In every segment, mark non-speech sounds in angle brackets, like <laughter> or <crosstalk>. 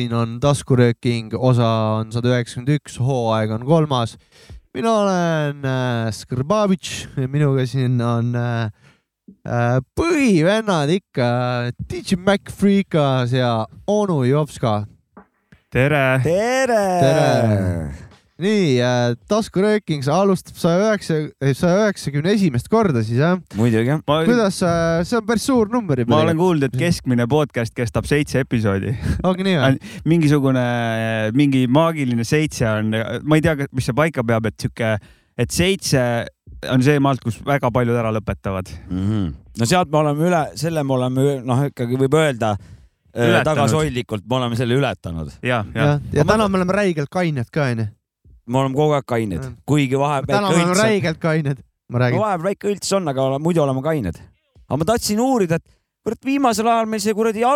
siin on taskurööking, osa on sada üheksakümmend üks, hooaeg on kolmas. mina olen äh, Skrbavitš, minuga siin on äh, äh, põhivennad ikka, DJ Mac Freekas ja onu Jopska. tere! tere, tere.! Nii äh,, taskurööking, sa alustab saja üheksa, saja üheksakümne esimest korda siis jah? muidugi. kuidas äh,, see on päris suur number juba. ma olen kuulnud, et keskmine podcast kestab seitse episoodi. ongi nii või? mingisugune, mingi maagiline seitse on, ma ei tea, mis see paika peab, et sihuke, et seitse on see maalt, kus väga paljud ära lõpetavad mm. -hmm. no sealt me oleme üle, selle me oleme noh, ikkagi võib öelda äh, tagasihoidlikult, me oleme selle ületanud. ja, ja, ja, ja täna me oleme räigelt kained ka onju me oleme kogu aeg kained, kuigi vahepeal täna oleme räigelt kained, ma räägin. vahepeal väike õlts on, aga muidu oleme kained. aga ma tahtsin uurida, et kurat, viimasel ajal meil see kuradi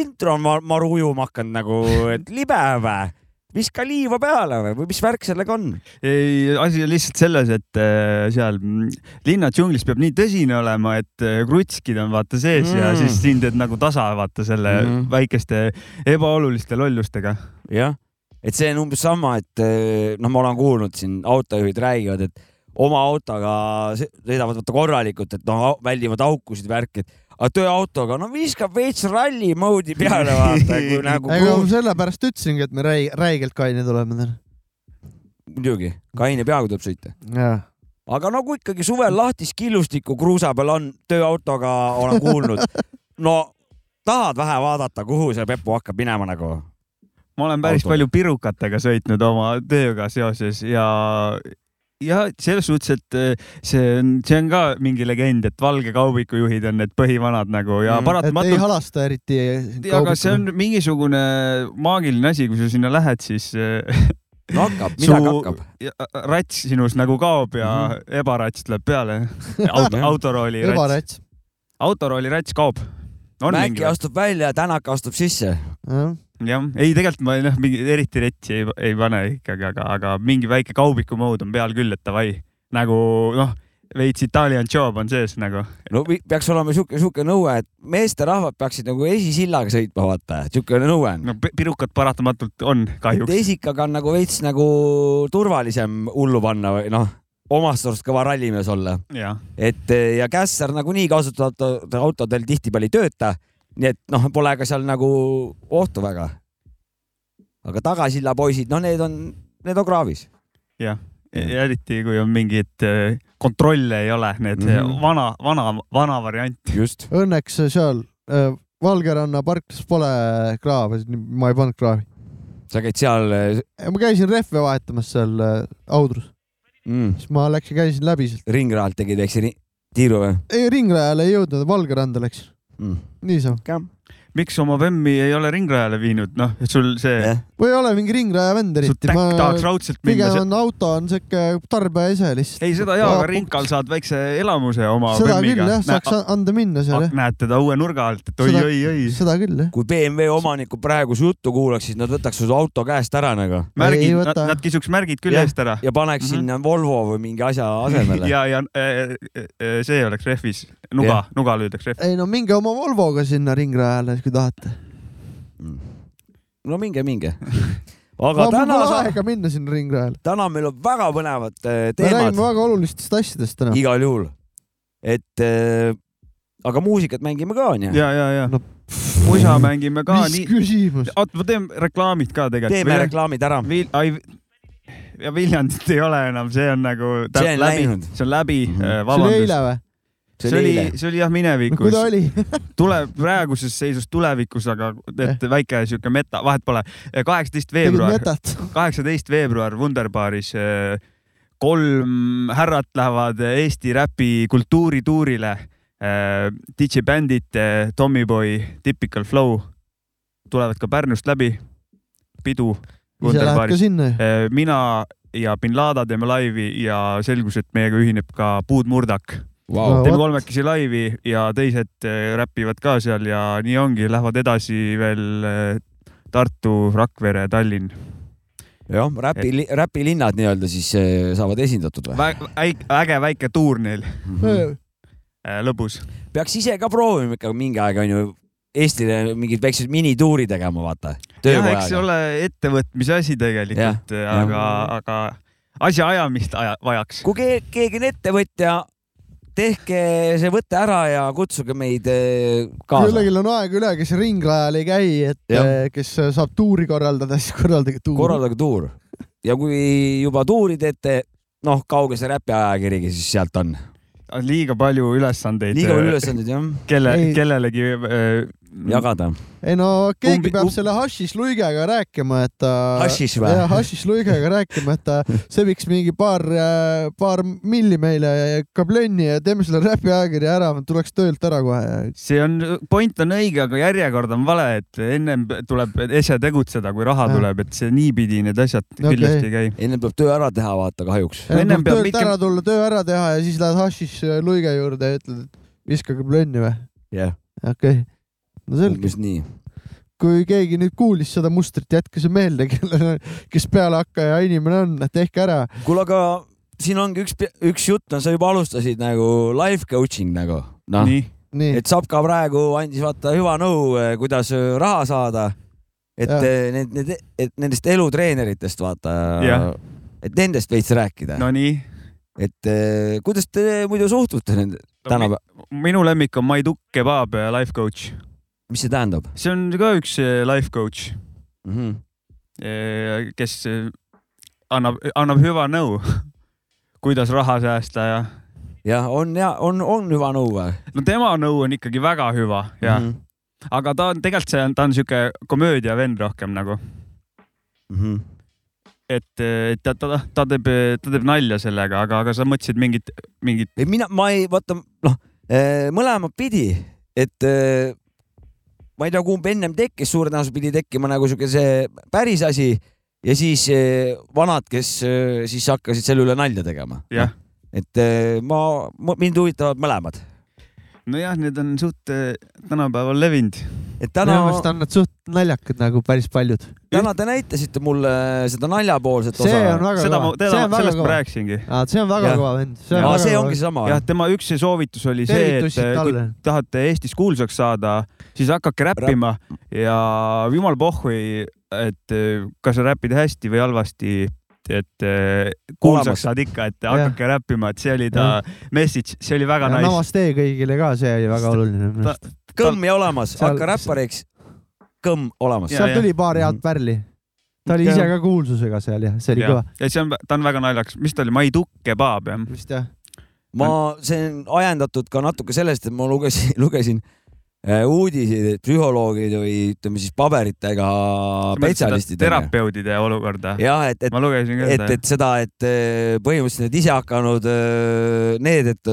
intro on maru ujuma hakanud nagu, et libe või? viska liiva peale või, või mis värk sellega on? ei, asi on lihtsalt selles, et äh, seal linna džunglis peab nii tõsine olema, et äh, krutskid on vaata sees mm. ja siis siin teed nagu tasa vaata selle mm. väikeste ebaoluliste lollustega. jah et see on umbes sama, et eh, noh, ma olen kuulnud siin autojuhid räägivad, et oma autoga sõidavad vaata korralikult, et noh, väldivad aukusid, värki, et aga tööautoga, no viskab veits ralli mode'i peale vaata kui <laughs> nagu. ega ma sellepärast ütlesingi, et me räi, räigelt kained oleme täna. muidugi, kaine peaga tuleb sõita. aga nagu ikkagi suvel lahtis killustiku kruusa peal on tööautoga, olen kuulnud. <laughs> no tahad vähe vaadata, kuhu see Pepu hakkab minema nagu? Ma olen päris Auto. palju pirukatega sõitnud oma tööga seoses ja ja selles suhtes, et eh, see on, see on ka mingi legend, et valge kaubiku juhid on need põhivanad nagu ja mm, paratamatult. ei halasta eriti. aga see on mingisugune maagiline asi, kui sa sinna lähed, siis no hakkab, <laughs> midagi hakkab. rats sinust nagu kaob ja mm -hmm. ebarats tuleb peale Auto, autorooli rats. autorooli rats kaob. Mäkki astub välja ja Tänak astub sisse jah, ei tegelikult ma noh, mingi eriti retsi ei, ei pane ikkagi, aga, aga mingi väike kaubiku mood on peal küll, et davai nagu noh, veits Italian job on sees nagu. no peaks olema sihuke, sihuke nõue, et meesterahvad peaksid nagu esisillaga sõitma, vaata, sihuke nõue on. no pirukad paratamatult on kahjuks. esikaga on nagu veits nagu turvalisem hullu panna või noh omast arust kõva rallimees olla. et ja kässar nagunii kasutatud autodel tihtipeale ei tööta nii et noh, pole ka seal nagu ohtu väga. aga tagasilla poisid, no need on, need on kraavis. jah, eriti kui on mingit äh, kontrolle ei ole, need mm -hmm. vana, vana, vana variant. just. Õnneks seal äh, Valgeranna parklas pole kraavi, ma ei pannud kraavi. sa käid seal? Ma käisin rehve vahetamas seal äh, Audrus mm.. siis ma läksin, käisin läbi sealt. ringrajalt tegid, eks tiiru või? ei, ringrajale ei jõudnud, Valgeranda läks mm.. niisama miks oma Vemmi ei ole ringrajale viinud, noh, et sul see yeah.. või ei ole mingi ringraja vend eriti. Ma... tahaks raudselt minna. pigem on auto on siuke tarbija ise lihtsalt. ei, seda jaa, aga Rinkal saad väikse elamuse oma seda Vemmiga. küll jah, saaks Nä... anda minna seal jah. näed teda uue nurga alt, et oi-oi-oi. seda küll jah. kui BMW omanikud praegu su juttu kuulaks, siis nad võtaks su auto käest ära nagu. märgid, nad, nad kisuks märgid küll ja, eest ära. ja paneks mm -hmm. sinna Volvo või mingi asja asemele <laughs> ja, ja äh, äh, see oleks rehvis, nuga, nuga lüüdaks rehvi. ei no minge oma Volvoga sinna ringrajale, kui tahate Mm. no minge, minge <laughs> aga täna. mul pole aega minna sinna ringrajale. täna meil on väga põnevad äh, teemad. me räägime väga olulistest asjadest täna. igal juhul, et äh, aga muusikat mängime ka onju. ja, ja, ja no, musa mängime ka. mis nii... küsimus? oot, ma teen reklaamid ka tegelikult. teeme Vil... reklaamid ära Vil... Ai... ja Viljandit ei ole enam, see on nagu. see on läbi. see on läbi mm, -hmm. vabandust. see oli eile või? See oli, see oli jah minevikus no,. <laughs> tuleb praeguses seisus tulevikus, aga et väike sihuke meta, vahet pole. kaheksateist veebruar, kaheksateist veebruar Wunderbaaris eh, kolm härrat lähevad Eesti räpi kultuurituurile. Eh, DJ bändid eh, Tommyboy, Typical Flow tulevad ka Pärnust läbi. pidu. mina ja bin Laden teeme laivi ja selgus, et meiega ühineb ka Puud Murdak wow.. teeme kolmekesi laivi ja teised äh, räpivad ka seal ja nii ongi, lähevad edasi veel äh, Tartu, Rakvere, Tallinn. jah, räpi, räpilinnad nii-öelda siis äh, saavad esindatud või? äge väike tuur neil mm. -hmm. lõbus. peaks ise ka proovima ikka mingi aeg onju Eestile mingid väiksed minituuri tegema, vaata. jah, eks see ole ettevõtmise asi tegelikult, aga, aga asjaajamist aja, vajaks. kui keegi on ettevõtja, tehke see võte ära ja kutsuge meid eh, kaasa. kellelgi on aeg üle, kes ringrajal ei käi, et ja. Eh, kes saab tuuri korraldada, <laughs> siis korraldage tuur. korraldage tuur ja kui juba tuuri teete, noh, kauge see räpi ajakirigi siis sealt on? liiga palju ülesandeid. liiga palju ülesandeid, jah. kelle, kellelegi äh, jagada. ei no keegi Umbi, peab um... selle hašis luigega rääkima, et ta. hašis või? jah, hašis luigega rääkima, et ta <laughs> sebiks mingi paar, äh, paar milli meile kablönni ja teeme selle räpi ajakirja ära, tuleks töölt ära kohe. see on, point on õige, aga järjekord on vale, et ennem tuleb ise tegutseda, kui raha ja. tuleb, et see niipidi need asjad okay. kindlasti ei käi. ennem peab töö ära teha, vaata kahjuks. ennem peab töölt mitte... ära tulla, töö ära teha ja siis lähed hašis luige juurde ja ütled, et viska kablönni või? jah yeah.. okei okay no selge. umbes nii. kui keegi nüüd kuulis seda mustrit, jätke see meelde, <laughs> kellel, kes pealehakkaja inimene on, tehke ära. kuule, aga siin ongi üks, üks jutt, no sa juba alustasid nagu life coaching nagu, noh. et Sapka praegu andis vaata hüva nõu, eh, kuidas eh, raha saada. et eh, need, need, et nendest elutreeneritest vaata, et nendest veits rääkida. Nonii. et kuidas te muidu suhtute nende no, tänapäeva? minu lemmik on Maidu Kebab ja life coach mis see tähendab? see on ka üks eh, life coach mm, -hmm. kes eh, annab, annab hüva nõu <laughs> kuidas raha säästa ja. jah, on ja on, on hüva nõu või? no tema nõu on ikkagi väga hüva ja mm, -hmm. aga ta on tegelikult see on, ta on sihuke komöödiavend rohkem nagu mm. -hmm et, et ta, ta, ta teeb, ta teeb nalja sellega, aga, aga sa mõtlesid mingit, mingit. mina, ma ei, vaata, noh, mõlemat pidi, et ma ei tea, kumb ennem tekkis, suure tõenäosusega pidi tekkima nagu sihuke see päris asi ja siis eh, vanad, kes eh, siis hakkasid selle üle nalja tegema. et eh, ma, mind huvitavad mõlemad. nojah, need on suht tänapäeval levinud. Et täna. minu meelest on nad suht naljakad nagu päris paljud. täna te näitasite mulle seda naljapoolset osa. see on väga seda kõva. seda, sellest kõva. ma rääkisingi. see on väga ja. kõva vend. see, ja, see ongi seesama. jah, tema üks soovitus oli see, et kui tahate Eestis kuulsaks saada siis hakake räppima Rap. ja jumal pohhui, et kas sa räpid hästi või halvasti, et kuulsaks saad ikka, et hakake räppima, et see oli ta ja. message, see oli väga ja nice. Namaste kõigile ka, see oli väga oluline. Kõmm ja olemas, hakka räppariks, kõmm olemas. seal tuli paar head mhm. pärli ta oli ise ka kuulsusega seal ja see oli kõva. ja see on, ta on väga naljakas, mis ta oli, Maidu kebaab jah? vist jah. ma, see on ajendatud ka natuke sellest, et ma lugesin, <laughs> lugesin Äh, uudiseid, et psühholoogid või ütleme siis paberitega spetsialistid. terapeudide olukorda. jah, et, et, et, et seda, et äh, põhimõtteliselt need isehakanud äh, need, et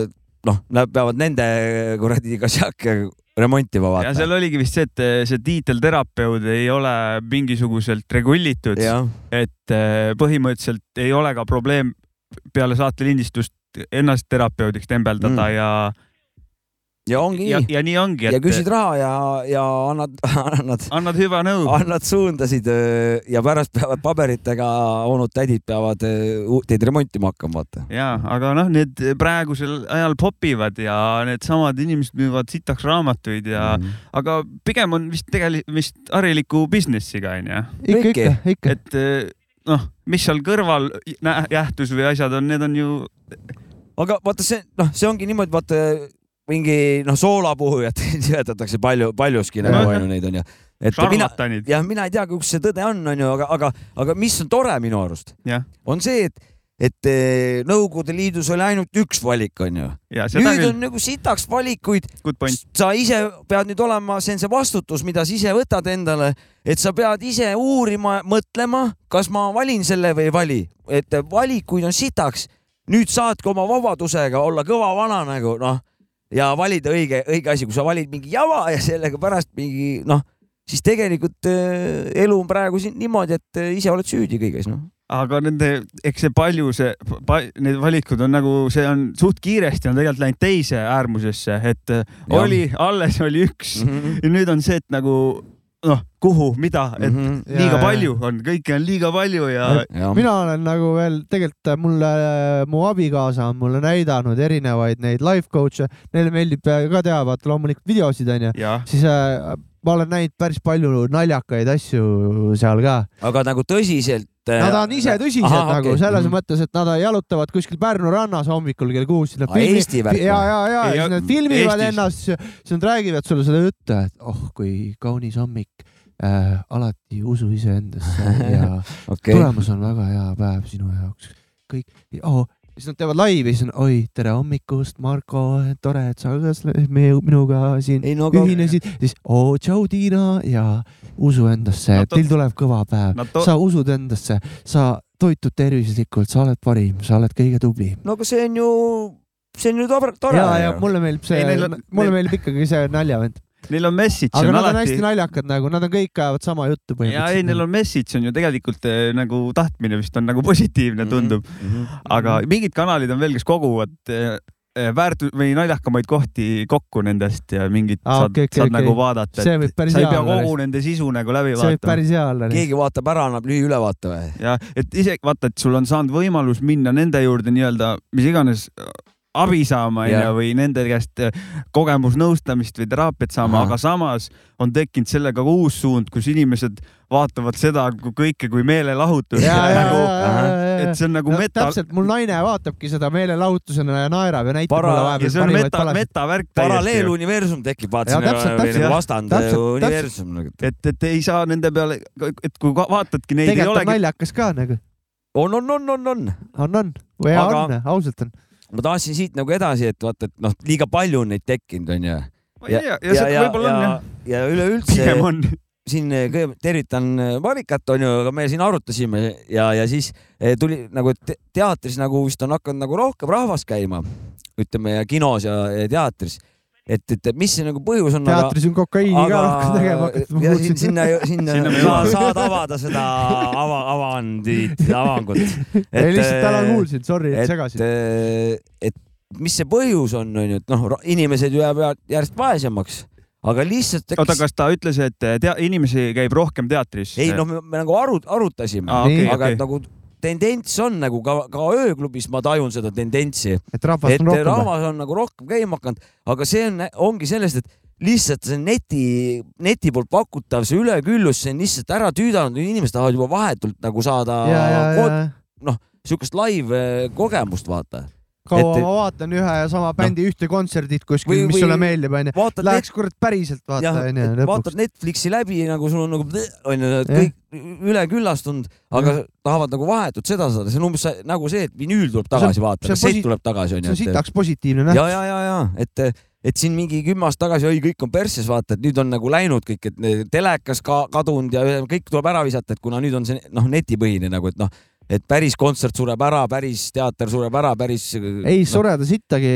noh, nad peavad nende kuradi kasjake remontima vaata. ja seal oligi vist see, et see tiitel terapeud ei ole mingisuguselt regulitud, et põhimõtteliselt ei ole ka probleem peale saate lindistust ennast terapeudiks tembeldada mm. ja ja ongi ja, nii. ja nii ongi. ja küsid raha ja, ja annad, <laughs> annad. annad hüva nõu. annad suundasid ja pärast peavad paberitega onud-tädid peavad teid remontima hakkama, vaata. ja, aga noh, need praegusel ajal popivad ja needsamad inimesed müüvad sitaks raamatuid ja mm, -hmm. aga pigem on vist tegelikult vist hariliku business'iga onju. ikka, ikka, ikka. et noh, mis seal kõrval jähtus või asjad on, need on ju. aga vaata see, noh, see ongi niimoodi, vaata mingi noh, soolapuhujat <laughs> nimetatakse palju, paljuski nagu onju neid onju. et mina, jah, mina ei tea, kus see tõde on, onju, aga, aga, aga mis on tore minu arust, on see, et et eh, Nõukogude Liidus oli ainult üks valik, onju. nüüd küll. on nagu sitaks valikuid. sa ise pead nüüd olema, see on see vastutus, mida sa ise võtad endale, et sa pead ise uurima, mõtlema, kas ma valin selle või ei vali, et valikuid on sitaks. nüüd saadki oma vabadusega olla kõva vana nagu noh ja valida õige, õige asi, kui sa valid mingi jama ja sellega pärast mingi noh, siis tegelikult äh, elu on praegu siin niimoodi, et äh, ise oled süüdi kõiges noh aga nende, eks see palju see pa,, need valikud on nagu, see on suht kiiresti on tegelikult läinud teise äärmusesse, et äh, ja. oli, alles oli üks mm -hmm. ja nüüd on see, et nagu kuhu, mida, et mm -hmm. liiga ja, palju on, kõike on liiga palju ja, ja.. mina olen nagu veel tegelikult mulle, mu abikaasa on mulle näidanud erinevaid neid life coach'e, neile meeldib ka teha, vaata loomulikult videosid onju, siis äh, ma olen näinud päris palju naljakaid asju seal ka. aga nagu tõsiselt Nad on ise tõsised Aha, nagu okay. selles mm. mõttes, et nad jalutavad kuskil Pärnu rannas hommikul kell kuus. Eesti värk. ja, ja, ja, ja siis nad filmivad Eestis. ennast, siis nad räägivad sulle seda juttu, et oh kui kaunis hommik äh,. alati usu iseendasse ja <laughs> okay. tulemus on väga hea päev sinu jaoks. kõik oh,, siis nad teevad laivi, siis on oi, tere hommikust, Marko, tore, et sa ka minuga siin Ei, no, ühinesid, siis oo, tšau, Tiina ja usu endasse no,, teil tuleb kõva päev no,, sa usud endasse, sa toitud tervislikult, sa oled parim, sa oled kõige tublim. no aga see on ju, see on ju tore. ja, ja mulle meeldib see, mulle neil... meeldib ikkagi see naljavend. Neil on message. aga on nad alati... on hästi naljakad nagu, nad on kõik ajavad sama juttu põhimõtteliselt. ja ei, neil on message on ju tegelikult eh, nagu tahtmine vist on nagu positiivne tundub mm. -hmm. aga mingid kanalid on veel, kes koguvad eh, Eh, väärtu- või naljakamaid kohti kokku nendest ja mingit ah, saad, okay, okay, saad okay. nagu vaadata. sa ei pea kogu nende sisu nagu läbi vaatama. see võib päris hea olla. keegi vaatab ära, annab lühiülevaate või? ja, et isegi vaata, et sul on saanud võimalus minna nende juurde nii-öelda mis iganes abi saama onju või nende käest äh, kogemusnõustamist või teraapiat saama, aga samas on tekkinud sellega uus suund, kus inimesed vaatavad seda kõike kui meelelahutust. Nagu, et see on nagu no, meta. täpselt, mul naine vaatabki seda meelelahutusena ja naerab ja näitab Para... mulle vahepeal. see on meta, metavärk. paralleeluniversum tekib, vaata, selline vastand universum. Nagu. et, et ei saa nende peale, et kui vaatadki neid. tegelikult on naljakas ka nagu. on, on, on, on, on. on, on või aga... on, ausalt on ma tahtsin siit nagu edasi, et vaata, et noh, liiga palju on neid tekkinud, onju. ja, ja, ja, ja, ja, ja üleüldse siin eh, tervitan eh, Marikat, onju, aga me siin arutasime ja, ja siis eh, tuli nagu te teatris nagu vist on hakanud nagu rohkem rahvast käima, ütleme ja kinos ja, ja teatris et, et mis see nagu põhjus on. teatris on kokaiini aga... ka rohkem tegema hakatud. ja sinna, sinna, sinna sa saad avada seda ava, avandit, avangut. <laughs> lihtsalt täna kuulsin, sorry, et segasin. et mis see põhjus on, onju, et noh, inimesed ju jäävad järjest vaesemaks aga lihtsalt oota, kas ta ütles, et tea, inimesi käib rohkem teatris? ei noh, me nagu arut-, arutasime ah,, okay, aga okay. et nagu tendents on nagu ka, ka ööklubis ma tajun seda tendentsi, et rahvas on rohkem, rahvas on nagu rohkem käima hakanud, aga see on, ongi sellest, et lihtsalt see neti, neti poolt pakutav, see üleküllus, see on lihtsalt ära tüüdanud, inimesed tahavad juba vahetult nagu saada noh, siukest live kogemust vaata kaua et, ma vaatan ühe ja sama bändi no. ühte kontserdit kuskil, mis või, sulle meeldib, onju. Läheks net... kurat päriselt vaata, onju. vaatad Netflixi läbi nagu sul on nagu onju, kõik üleküllastunud, aga ja. tahavad nagu vahetut seda saada, see on umbes nagu see, et vinüül tuleb tagasi vaata, kassett tuleb tagasi onju. see on sitaks positiivne nähtus. ja, ja, ja, ja et, et siin mingi kümme aastat tagasi, oi, kõik on persses, vaata, et nüüd on nagu läinud kõik, et telekas ka kadunud ja kõik tuleb ära visata, et kuna nüüd on see noh, netipõhine nagu, et noh et päris kontsert sureb ära, päris teater sureb ära, päris. ei no, sureda sittagi.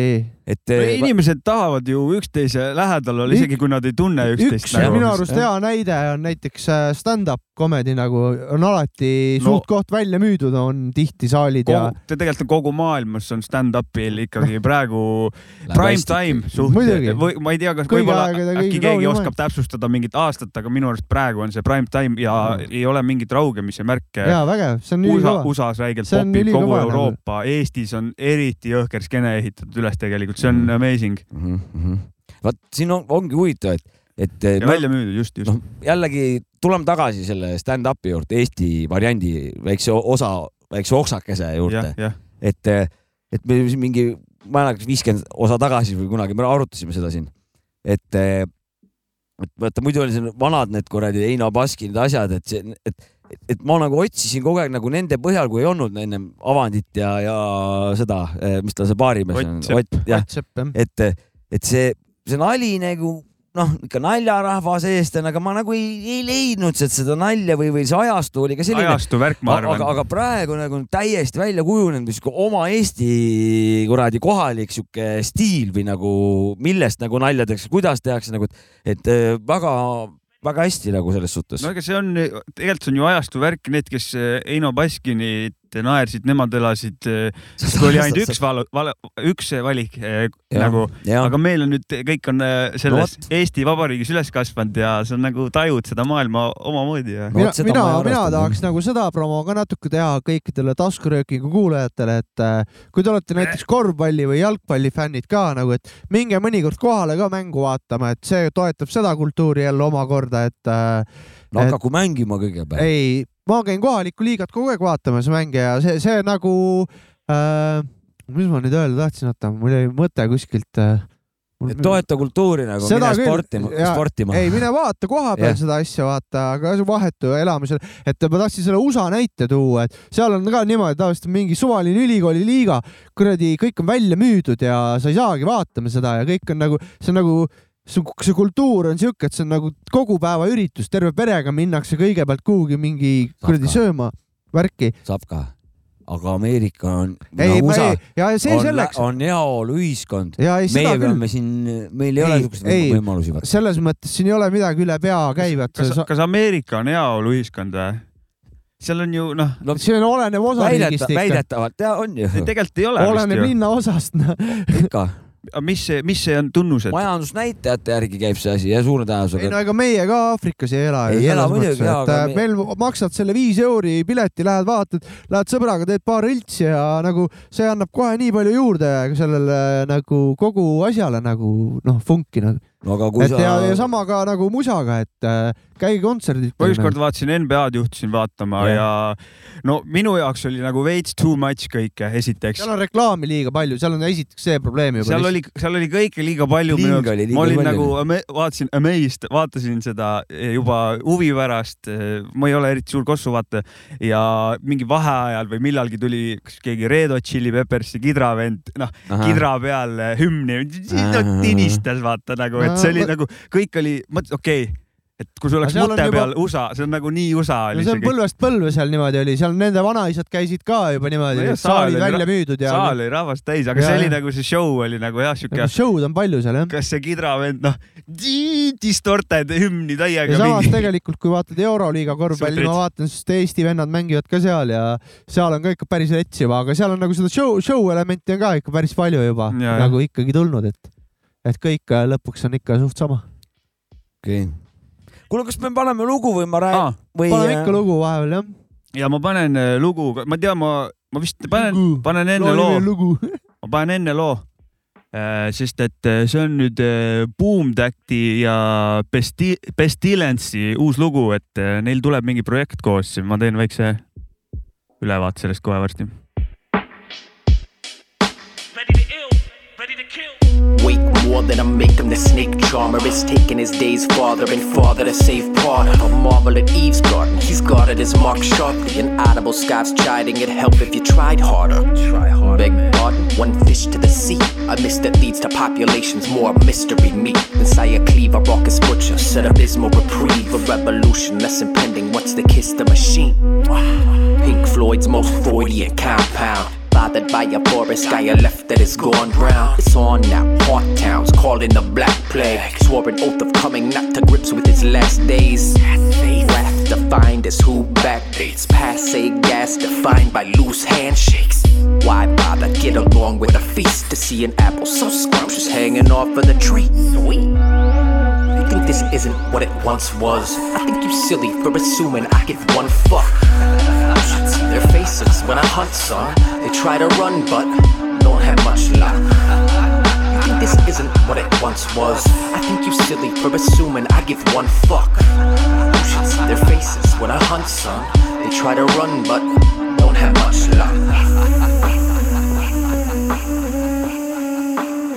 Et no, inimesed tahavad ju üksteise lähedal olla, isegi kui nad ei tunne üksteist. üks nagu. minu arust hea näide on näiteks äh, stand-up comedy nagu on alati no, suht-koht välja müüdud, on tihti saalid kogu, ja. tegelikult kogu maailmas on stand-up'il ikkagi <laughs> praegu prime time suht. või ma ei tea, kas võib-olla äkki keegi oskab täpsustada mingit aastat, aga minu arust praegu on see prime time ja mm. ei ole mingit raugemise märke. ja vägev, see on ülikõva. USA-s räigelt popib, kogu nagu. Euroopa Eestis on eriti jõhker skeene ehitatud üles tegelikult, see on mm -hmm. amazing mm. -hmm. vot siin on, ongi huvitav, et, et. ja no, välja müüdud, just, just no,. jällegi tuleme tagasi selle stand-up'i juurde, Eesti variandi väikse osa, väikse oksakese juurde. et, et me mingi, ma ei mäleta, viiskümmend osa tagasi või kunagi me arutasime seda siin, et et vaata muidu oli siin vanad need kuradi Eino Baski need asjad, et see, et et ma nagu otsisin kogu aeg nagu nende põhjal, kui ei olnud ennem Avandit ja, ja seda, eh, mis ta see baarimees on, Ott, jah, et, et see, see nali nagu noh, ikka naljarahva seest on, aga ma nagu ei, ei leidnud sealt seda nalja või, või see ajastu oli ka selline. ajastu värk, ma arvan. aga, aga praegu nagu täiesti välja kujunenud sihuke oma Eesti kuradi kohalik sihuke stiil või nagu millest nagu nalja tehakse, kuidas tehakse nagu, et eh, väga väga hästi nagu selles suhtes. no ega see on, tegelikult see on ju ajastu värk, need, kes eh, Eino Baskinit et naersid, nemad elasid, kui oli ainult üks val, val, üks valik ja, nagu, aga meil on nüüd kõik on selles no, Eesti Vabariigis üles kasvanud ja see on nagu tajud seda maailma omamoodi ja. mina, mina, mina tahaks nagu seda promo ka natuke teha kõikidele taskuröökingu kuulajatele, et kui te olete näiteks korvpalli või jalgpalli fännid ka nagu, et minge mõnikord kohale ka mängu vaatama, et see toetab seda kultuuri jälle omakorda, et. no hakaku mängima kõigepealt. ei, ma käin kohalikku liigat kogu aeg vaatamas mänge ja see, see nagu äh,, mis ma nüüd öelda tahtsin, oota, mul jäi mõte kuskilt äh, toeta kultuuri nagu, mine sportima, sportima. ei, mine vaata koha peal yeah. seda asja, vaata, aga vahetu elamisel, et ma tahtsin selle USA näite tuua, et seal on ka niimoodi, tavaliselt mingi suvaline ülikooli liiga, kuradi, kõik on välja müüdud ja sa ei saagi vaatama seda ja kõik on nagu, see on nagu see, see kultuur on siuke, et see on nagu kogu päeva üritus, terve perega minnakse kõigepealt kuhugi mingi kuradi sööma värki. saab ka aga Ameerika on, ei, USA ja see on, on heaoluühiskond. meie peame siin, meil ei, ei ole niisuguseid võimalusi. selles mõttes siin ei ole midagi üle pea käivat. kas, kas, kas Ameerika on heaoluühiskond või? seal on ju noh no,. see on olenev osariigist ikka. väidetavalt ja on ju. tegelikult ei ole. oleneb linnaosast no.. ikka <laughs> mis see, mis see on tunnused? majandusnäitajate järgi käib see asi ja suure tõenäosusega. ei no ega meie ka Aafrikas ei ela. ei ela muidugi, aga me... meil maksad selle viis euri pileti, lähed vaatad, lähed sõbraga, teed paar õltsi ja nagu see annab kohe nii palju juurde sellele nagu kogu asjale nagu noh, funki nagu no aga kui et sa. ja, ja sama ka nagu musaga, et äh, käige kontserdil. ma ükskord vaatasin NBA-d, juhtusin vaatama ja. ja no minu jaoks oli nagu veits too much kõike, esiteks. seal on reklaami liiga palju, seal on esiteks see probleem juba. seal oli, seal oli kõike liiga palju. ma olin palju. nagu, vaatasin amazed, vaatasin seda juba huvi pärast. ma ei ole eriti suur Kossu vaata ja mingi vaheajal või millalgi tuli keegi Red Hot Chili Peppersi kidravend, noh kidra peal hümni, tinistas vaata nagu, et see oli nagu, kõik oli, mõtlesin, okei okay, et kui sul oleks mõte peal juba... USA, see on nagu nii USA oli see on põlvest põlve seal niimoodi oli, seal nende vanaisad käisid ka juba niimoodi no, saalid välja müüdud ja. saal oli rahvast täis, aga ja, see oli nagu see show oli nagu jah, siuke nagu. show'd on palju seal jah. kas see kidravend noh, distorted hümni täiega. ja samas mingi... tegelikult, kui vaatad Euroliiga korvpalli, ma vaatan, sest Eesti vennad mängivad ka seal ja seal on ka ikka päris rets juba, aga seal on nagu seda show, show elementi on ka ikka päris palju juba ja, nagu ikkagi tulnud, et et kõik äh, lõpuks on ikka suht sama. okei okay.. kuule, kas me paneme lugu või ma räägin ah,? paneme äh, ikka lugu vahepeal jah. ja ma panen äh, lugu, ma tean, ma, ma vist panen, panen enne loo. <laughs> ma panen enne loo sest et see on nüüd Boom Tacti ja Besti-, Bestilence'i uus lugu, et neil tuleb mingi projekt koos, ma teen väikse ülevaate sellest kohe varsti Wake more than I make him the snake charmer is taking his days farther and farther to save part of a marvel at Eve's garden. He's guarded his mark sharply, and audible scoffs chiding It'd help if you tried harder. Try harder. Beg pardon, one fish to the sea. A mist that leads to populations more mystery meat than Saya Cleave, a raucous butcher. Set abysmal reprieve, a revolution that's impending. What's the kiss the machine? Pink Floyd's most Freudian compound bothered by a forest guy left that is gone brown. It's on now, haunt towns, calling the black plague. Swore an oath of coming not to grips with its last days. Wrath defined as who backdates. Passe gas defined by loose handshakes. Why bother get along with a feast to see an apple so scrumptious hanging off of the tree? Sweet. I think this isn't what it once was. I think you silly for assuming I give one fuck their faces when I hunt some. They try to run, but don't have much luck. You think this isn't what it once was? I think you silly for assuming I give one fuck. You should see their faces when I hunt some. They try to run, but don't have much luck.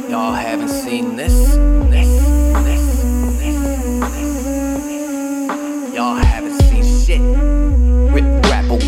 Y'all haven't seen this? This,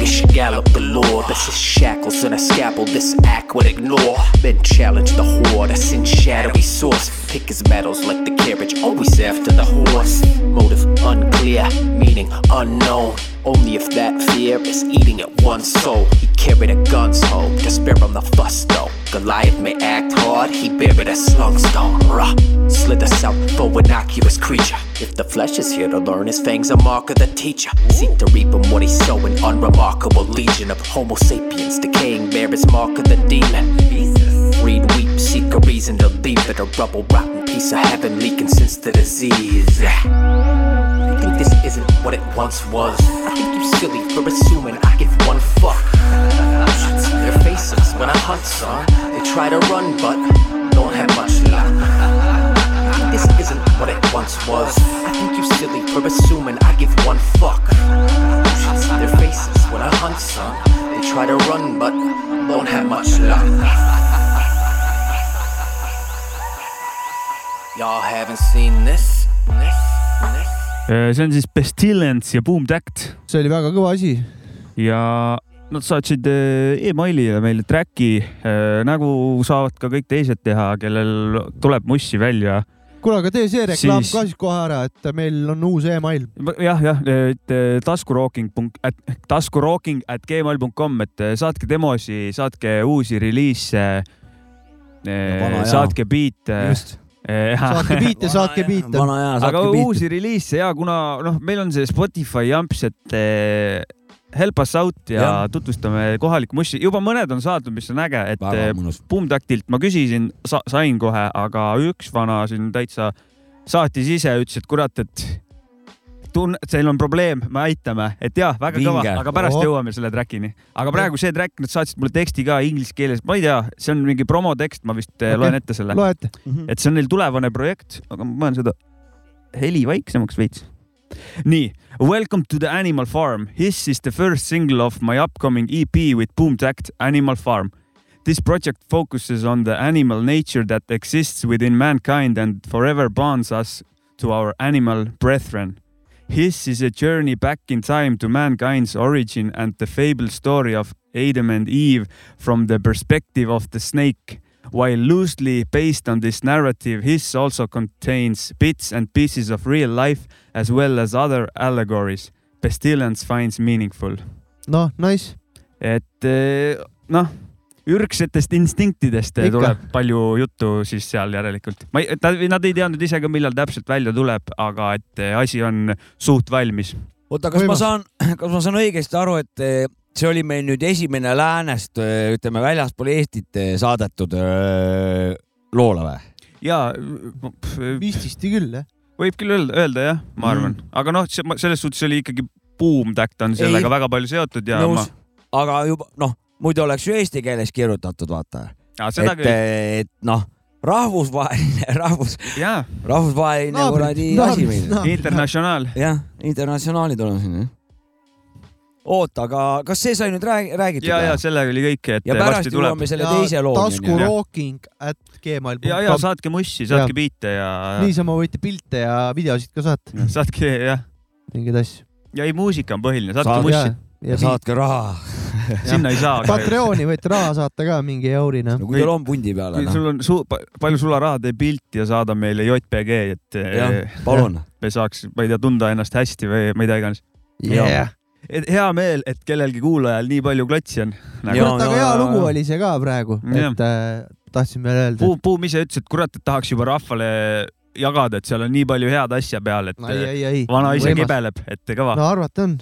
bogish gallop galore. This is shackles and a scalpel this act would ignore. Men challenge the horde, that's in shadowy source. pick his battles like the carriage, always after the horse. Motive unclear, meaning unknown. Only if that fear is eating at one's soul. He carried a gun's home to spare him the fuss though. Goliath may act hard, he buried a slung stone. Rah, slither south for innocuous creature. If the flesh is here to learn, his fangs a mark of the teacher. Seek to reap him what he's sowing, unremarkable legion of Homo sapiens decaying, bear his mark of the demon. Read, weep, seek a reason to leave it, a rubble rotten piece of heaven leaking since the disease. I think this isn't what it once was. I think you silly for assuming I give one fuck. Their faces when I hunt, son. They try to run, but don't have what it once was. I think you silly for assuming I give one fuck. Their faces when I hunt, son. They try to run, but don't have much luck. Y'all haven't seen this? This? This? Äh, see on siis Pestilence ja Boom Tact. see oli väga kõva asi. ja nad saatsid äh, emailile meile track'i äh, nagu saavad ka kõik teised teha, kellel tuleb mussi välja. Kuule, aga tee see reklaam siis... ka siis kohe ära, et meil on uus email. jah, jah, et taskurooking, taskurooking at gmail.com, et saatke demosi, saatke uusi reliise. saatke biite saatke biite, saatke biite. aga uusi reliise ja kuna noh, meil on see Spotify jamps, et eh, help us out ja, ja. tutvustame kohalikku mussi, juba mõned on saadud, mis on äge, et eh, Boomtaktilt ma küsisin sa, sain kohe, aga üks vana siin täitsa saatis ise, ütles, et kurat, et tunne, teil on probleem, me aitame, et jah, väga Vinge. kõva, aga pärast oh. jõuame selle track'ini. aga praegu see track, nad saatsid mulle teksti ka inglise keeles, ma ei tea, see on mingi promotekst, ma vist eh, okay. loen ette selle. loe ette mm. -hmm. et see on neil tulevane projekt, aga ma panen seda heli vaiksemaks veits. Nii, Welcome to the Animal Farm. This is the first single of my upcoming EP with Boom Tact, Animal Farm. This project focuses on the animal nature that exists within mankind and forever bonds us to our animal brethren. His is a journey back in time to mankind's origin and the fabled story of Adam and Eve from the perspective of the snake. While loosely based on this narrative, his also contains bits and pieces of real life as well as other allegories. Pestilence finds meaningful. noh, nice. et eh, noh ürgsetest instinktidest Ikka. tuleb palju juttu siis seal järelikult. ma ei, nad ei teadnud ise ka, millal täpselt välja tuleb, aga et eh, asi on suht valmis. oota, kas Võimas. ma saan, kas ma saan õigesti aru, et eh, see oli meil nüüd esimene läänest, eh, ütleme väljaspool Eestit saadetud öö, loola või? ja. vististi küll jah. võib küll öelda, öelda jah, ma arvan mm., aga noh, selles suhtes oli ikkagi Boom Tact on sellega ei. väga palju seotud ja Nõus. ma. aga juba noh muidu oleks ju eesti keeles kirjutatud, vaata. et, et noh, rahvusvaheline, <laughs> rahvus, rahvusvaheline kuradi asi meil. internatsionaal. jah, internatsionaalid oleme siin, jah oota, aga kas see sai nüüd rääg-, räägitud? ja, ja sellega oli kõik, et ja pärast jõuame selle ja teise looni. taskurooking at gmail.com. ja, ja saatke mussi, saatke biite ja. niisama võite pilte ja videosid ka saata. saatke jah. mingeid asju. ja ei, muusika on põhiline, saatke Saad, mussi. ja, ja saatke raha sinna ei saa. Patreoni võite raha saata ka mingi eurina no,. kui teil on pundi peale. kui no. sul on su palju sularaha, tee pilt ja saada meile JPG, et. palun. me saaks, ma ei tea, tunda ennast hästi või mida iganes yeah.. Et hea meel, et kellelgi kuulajal nii palju klotsi on nagu.. aga hea lugu oli see ka praegu, et äh, tahtsin veel öelda. Puum, Puum ise ütles, et kurat, et tahaks juba rahvale jagada, et seal on nii palju head asja peal, et ei, ei, ei, vana ise kibeleb, et kõva. no arvata on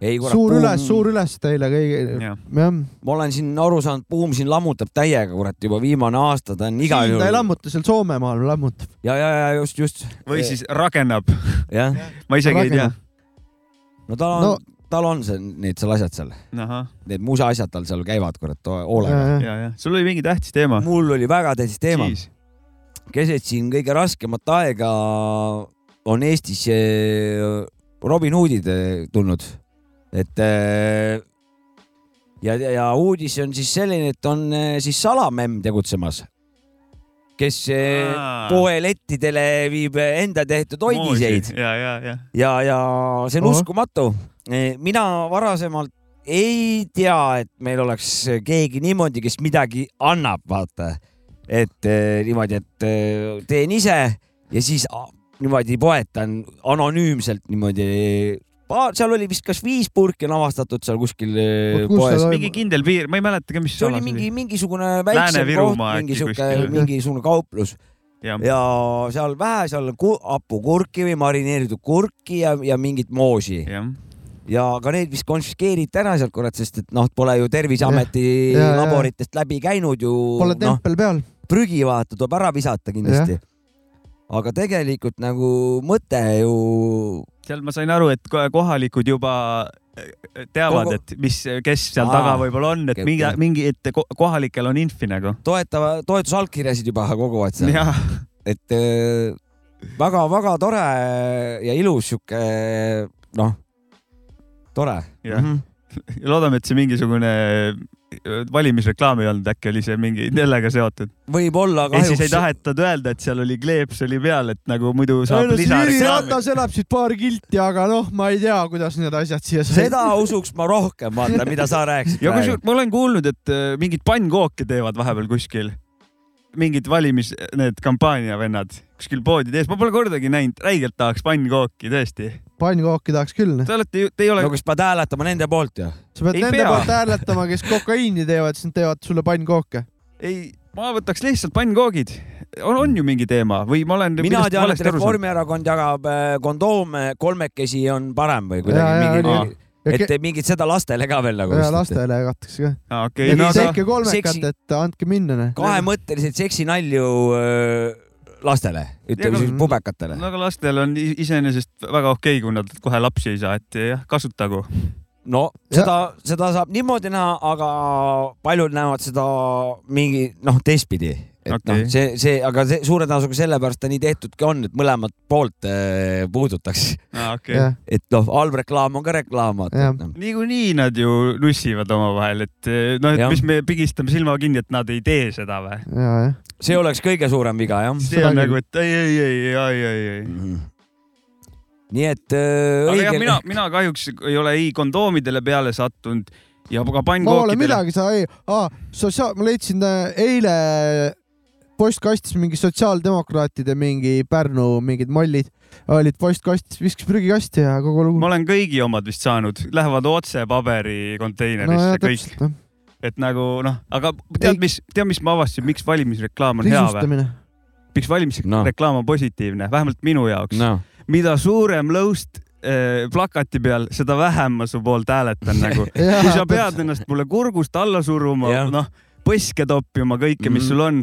ei, kurat, suur buum... üles, suur üles teile kõigile. jah, ma olen siin aru saanud, Buum siin lammutab täiega, kurat, juba viimane aasta, ta on igal juhul. ta ei lammuta, seal Soomemaal lammutab. ja, ja, ja just, just. või siis rakennab. ma isegi ei tea. no tal on no. Tal on see, need seal asjad seal. Need muusasjad tal seal käivad, kurat, hoolega. ja, ja, sul oli mingi tähtis teema. mul oli väga tähtis teema. keset siin kõige raskemat aega on Eestis eh, Robin Hoodid eh, tulnud et äh, ja, ja uudis on siis selline, et on siis salamemm tegutsemas, kes äh, poelettidele viib enda tehtud hoidiseid. ja, ja, ja. ja, ja see on uskumatu. Mina varasemalt ei tea, et meil oleks keegi niimoodi, kes midagi annab, vaata. Et eh, niimoodi, et eh, teen ise ja siis niimoodi poetan anonüümselt niimoodi. Seal oli vist kas viis purki on avastatud seal kuskil eh, poes. mingi kindel piir, ma ei mäletagi, mis see oli mingi mingisugune väiksem koht, mingi sihuke, mingisugune kauplus. Ja, ja seal vähe seal hapukurki või marineeritud kurki ja, ja mingit moosi ja ja ka need vist konfiskeeriti ära sealt kurat, sest et noh, pole ju Terviseameti ja, ja, laboritest läbi käinud ju. Pole tempel no, peal. prügi vaata, tuleb ära visata kindlasti. aga tegelikult nagu mõte ju. seal ma sain aru, et kohalikud juba äh, teavad Kogu..., et mis, kes seal Aa, taga võib-olla on, et mingi, mingi, et kohalikel on infi nagu. toetava, toetusallkirjasid juba koguvad seal. et väga-väga äh, tore ja ilus sihuke noh tore. jah <laughs> mm -hmm. loodame, et see mingisugune äh, valimisreklaam ei olnud, äkki oli see mingi <laughs> sellega seotud. võib-olla kahjuks. ja siis ei tahetud öelda, et seal oli kleeps oli peal, et nagu muidu saab lisareklaami. Jüri Ratas elab siit paar kilti, aga noh, ma ei tea, kuidas need asjad siia said. seda usuks ma rohkem, vaata, mida sa rääkisid. ja kusjuures ma olen kuulnud, et äh, mingit pannkooke teevad vahepeal kuskil mingid valimis, need kampaaniavennad kuskil poodide ees, ma pole kordagi näinud, räigelt tahaks pannkooki, tõesti. Pannkooki tahaks küll. Te olete ju, te ei ole. no kas pead hääletama nende poolt ju? sa pead ei nende pea. poolt hääletama, kes kokaiini teevad, siis nad teevad sulle pannkooke. ei, ma võtaks lihtsalt pannkoogid. on, on ju mingi teema või ma olen. mina tean, et Reformierakond jagab äh, kondoome kolmekesi on parem või kuidagi mingi et ke... mingit seda lastele ka veel nagu. ja lastele jagatakse ka ah,. Okay, no, tehke kolmekat seksi..., et andke minna. kahemõtteliselt seksinalju äh, lastele, ütleme siis pubekatele. no aga lastel on iseenesest väga okei okay,, kui nad kohe lapsi ei saa, et jah, kasutagu no seda, seda saab niimoodi näha, aga paljud näevad seda mingi noh, teistpidi, et okay. noh, see, see, aga see suure tõenäosusega sellepärast ta nii tehtudki on, et mõlemat poolt äh, puudutaks ah,. Okay. et noh, halb reklaam on ka reklaam. No. niikuinii nad ju nussivad omavahel, et eh, noh, et ja. mis me pigistame silma kinni, et nad ei tee seda või? see oleks kõige suurem viga jah. see on nagu, et ei, ei, ei, ei, ei, ei mm. -hmm nii et äh, õige. Jah, mina, mina kahjuks ei ole ei kondoomidele peale sattunud ja ka pannkookidele. ma pole midagi, sa ei ah,, sotsiaal, ma leidsin äh, eile postkastis mingi sotsiaaldemokraatide mingi Pärnu mingid mollid olid postkastis, viskas prügikasti ja kogu lugu. ma olen kõigi omad vist saanud, lähevad otse paberikonteinerisse no, kõik. Et nagu noh, aga tead, mis, tead, mis ma avastasin, miks valimisreklaam on hea või? miks valimisreklaam no. on positiivne, vähemalt minu jaoks no.. mida suurem lõust eh, plakati peal, seda vähem ma su poolt hääletan nagu. <laughs> kui sa pead ennast mulle kurgust alla suruma, noh, põske toppima kõike, mis mm. sul on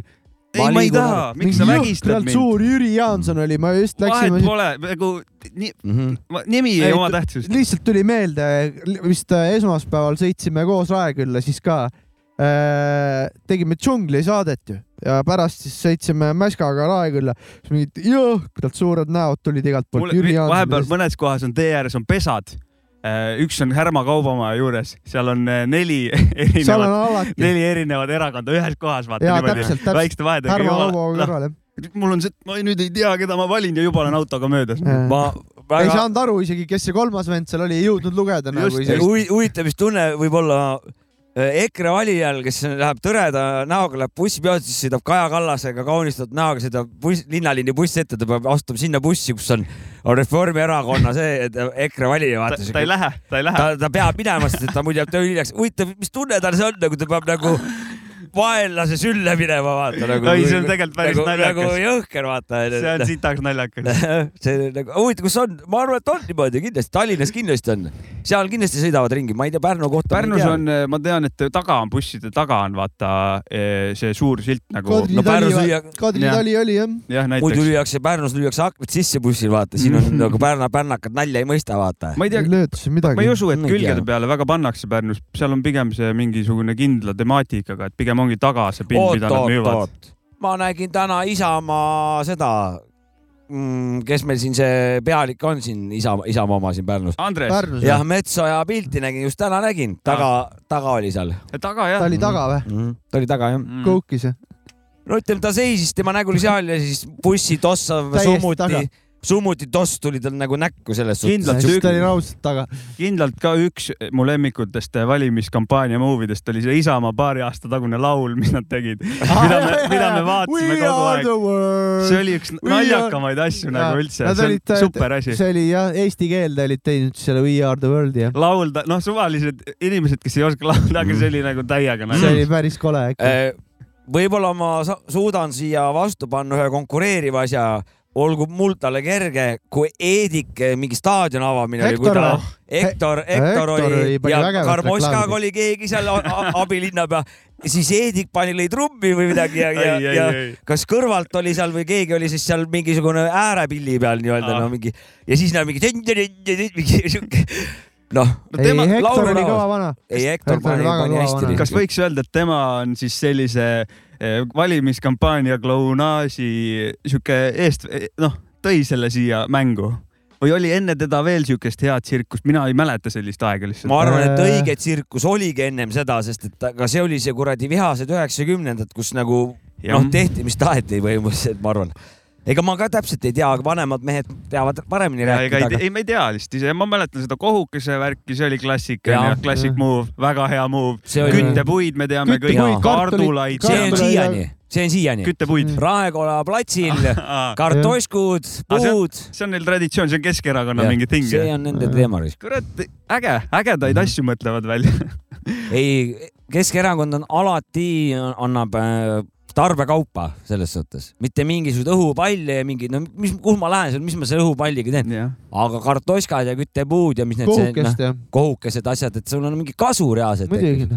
ei, ma ei taha, miks sa vägistad mind? suur Jüri Jaanson oli, ma just läksin. vahet pole, nagu ni, mm -hmm. nimi ei, ei oma tähtsust. lihtsalt tuli meelde, vist äh, esmaspäeval sõitsime koos Raekülla, siis ka äh, tegime džunglisaadet ju ja pärast siis sõitsime Mäskaga Raekülla, siis mingid jõhkralt suured näod tulid igalt poolt. vahepeal mõnes kohas on tee ääres on pesad üks on Härma kaubamaja juures, seal on äh, neli <laughs> erinevat, neli erinevat erakonda ühes kohas, vaata ja, niimoodi, väikeste vahedega. Härma kaubamaja kõrval, jah. mul on see, ma nüüd ei tea, keda ma valin ja juba olen autoga möödas. ma väga... ei saanud aru isegi, kes see kolmas vend seal oli, ei jõudnud lugeda. Nagu huvitav vist tunne võib olla Äh, EKRE valijal, kes läheb tõreda näoga, läheb bussipeatuse, siis sõidab Kaja Kallasega kaunistatud näoga, sõidab buss, linnalinni buss ette, ta peab astuma sinna bussi, kus on, on Reformierakonna see EKRE valija. ta, ta ei lähe, ta ei lähe. ta, ta peab minema, sest ta muidu jääb töö hiljaks. huvitav, mis tunne tal see on, nagu ta peab nagu vaenlase sülle minema, vaata nagu. ei, see on tegelikult päris nagu, naljakas. nagu jõhker, vaata. see on sitaks naljakas <laughs> see nagu, huvitav, kus on, ma arvan, et on niimoodi kindlasti, Tallinnas kindlasti on, seal kindlasti sõidavad ringi, ma ei tea Pärnu kohta. Pärnus on, ma tean, et taga on busside taga on vaata eh, see suur silt nagu. Kadri no, Tali, lüüa... Kadri Tali oli jah. jah, näiteks. muidu lüüakse Pärnus lüüakse aknad sisse bussil, vaata, siin on <laughs> nagu Pärna pärnakad nalja ei mõista, vaata. ma ei tea, ma ei usu, et külgede peale väga pannakse Pärnus, seal on pigem see mingisugune kindla temaatikaga, et pigem ongi taga see pind mida nad müüvad. ma nägin täna Isamaa seda mm,, kes meil siin see pealik on siin Isamaa, Isamaa oma siin Pärnus. Jah, Metsoja pilti nägin, just täna nägin, taga, taga oli seal. taga jah. ta oli taga või mm? -hmm. ta oli taga jah mm.. Koukis jah? no ütleme, ta seisis, tema nägu oli seal ja siis bussi tossav summuti summuti toss tuli tal nagu näkku selles suhtes. kindlalt ta oli raudselt taga. kindlalt ka üks mu lemmikutest valimiskampaania movie dest oli see Isamaa paari aasta tagune laul, mis nad tegid mida me, <laughs> mida me vaatasime kogu aeg. see oli üks naljakamaid asju ja, nagu üldse, see on olid, super asi. see oli jah, eesti keelde olid teinud selle We are the world ja. laulda, noh, suvalised inimesed, kes ei oska laulda, aga see oli nagu täiega naljakas. see oli päris kole ikka äh, võib-olla ma suudan siia vastu panna ühe konkureeriva asja olgu mul talle kerge, kui Eedik eh, mingi staadioni avamine Hektor, oli, kui ta, Hektor, Hektor oli ja Karmoskaga oli keegi seal abilinnapea, siis Eedik pani lõi trummi või midagi ja, ja, ja, kas kõrvalt oli seal või keegi oli siis seal mingisugune äärepilli peal nii-öelda no mingi ja siis näeb mingi mingi siuke noh. No, tema, ei, Hektor oli kõva vana. ei, Hektor pani, pani hästi. kas võiks öelda, et tema on siis sellise Eh, valimiskampaania klounaaži sihuke eest, noh, tõi selle siia mängu või oli enne teda veel siukest head tsirkust, mina ei mäleta sellist aega lihtsalt. ma arvan, et õige tsirkus oligi ennem seda, sest et aga see oli see kuradi vihased üheksakümnendad, kus nagu noh, tehti, mis taheti põhimõtteliselt, ma arvan ega ma ka täpselt ei tea, aga vanemad mehed teavad paremini ja, rääkida. Aga... ei, ma ei tea lihtsalt ise, ma mäletan seda kohukese värki, see oli klassika, classic move, väga hea move. Oli... küttepuid me teame kõik, kardulaid. see on siiani see on siiani. küttepuid. Raekoja platsil <laughs> kartoškud, puud. see on neil traditsioon, see on Keskerakonna mingi ting. see on nende teema. kurat, äge, ägedaid asju mõtlevad välja ei, Keskerakond on alati annab äh, tarbekaupa selles suhtes, mitte mingisuguseid õhupalle ja mingeid, no mis, kuhu ma lähen, mis ma selle õhupalliga teen. aga kartoškad ja küttepuud ja mis need, noh, kohukesed asjad, et sul on mingi kasu reaalselt. muidugi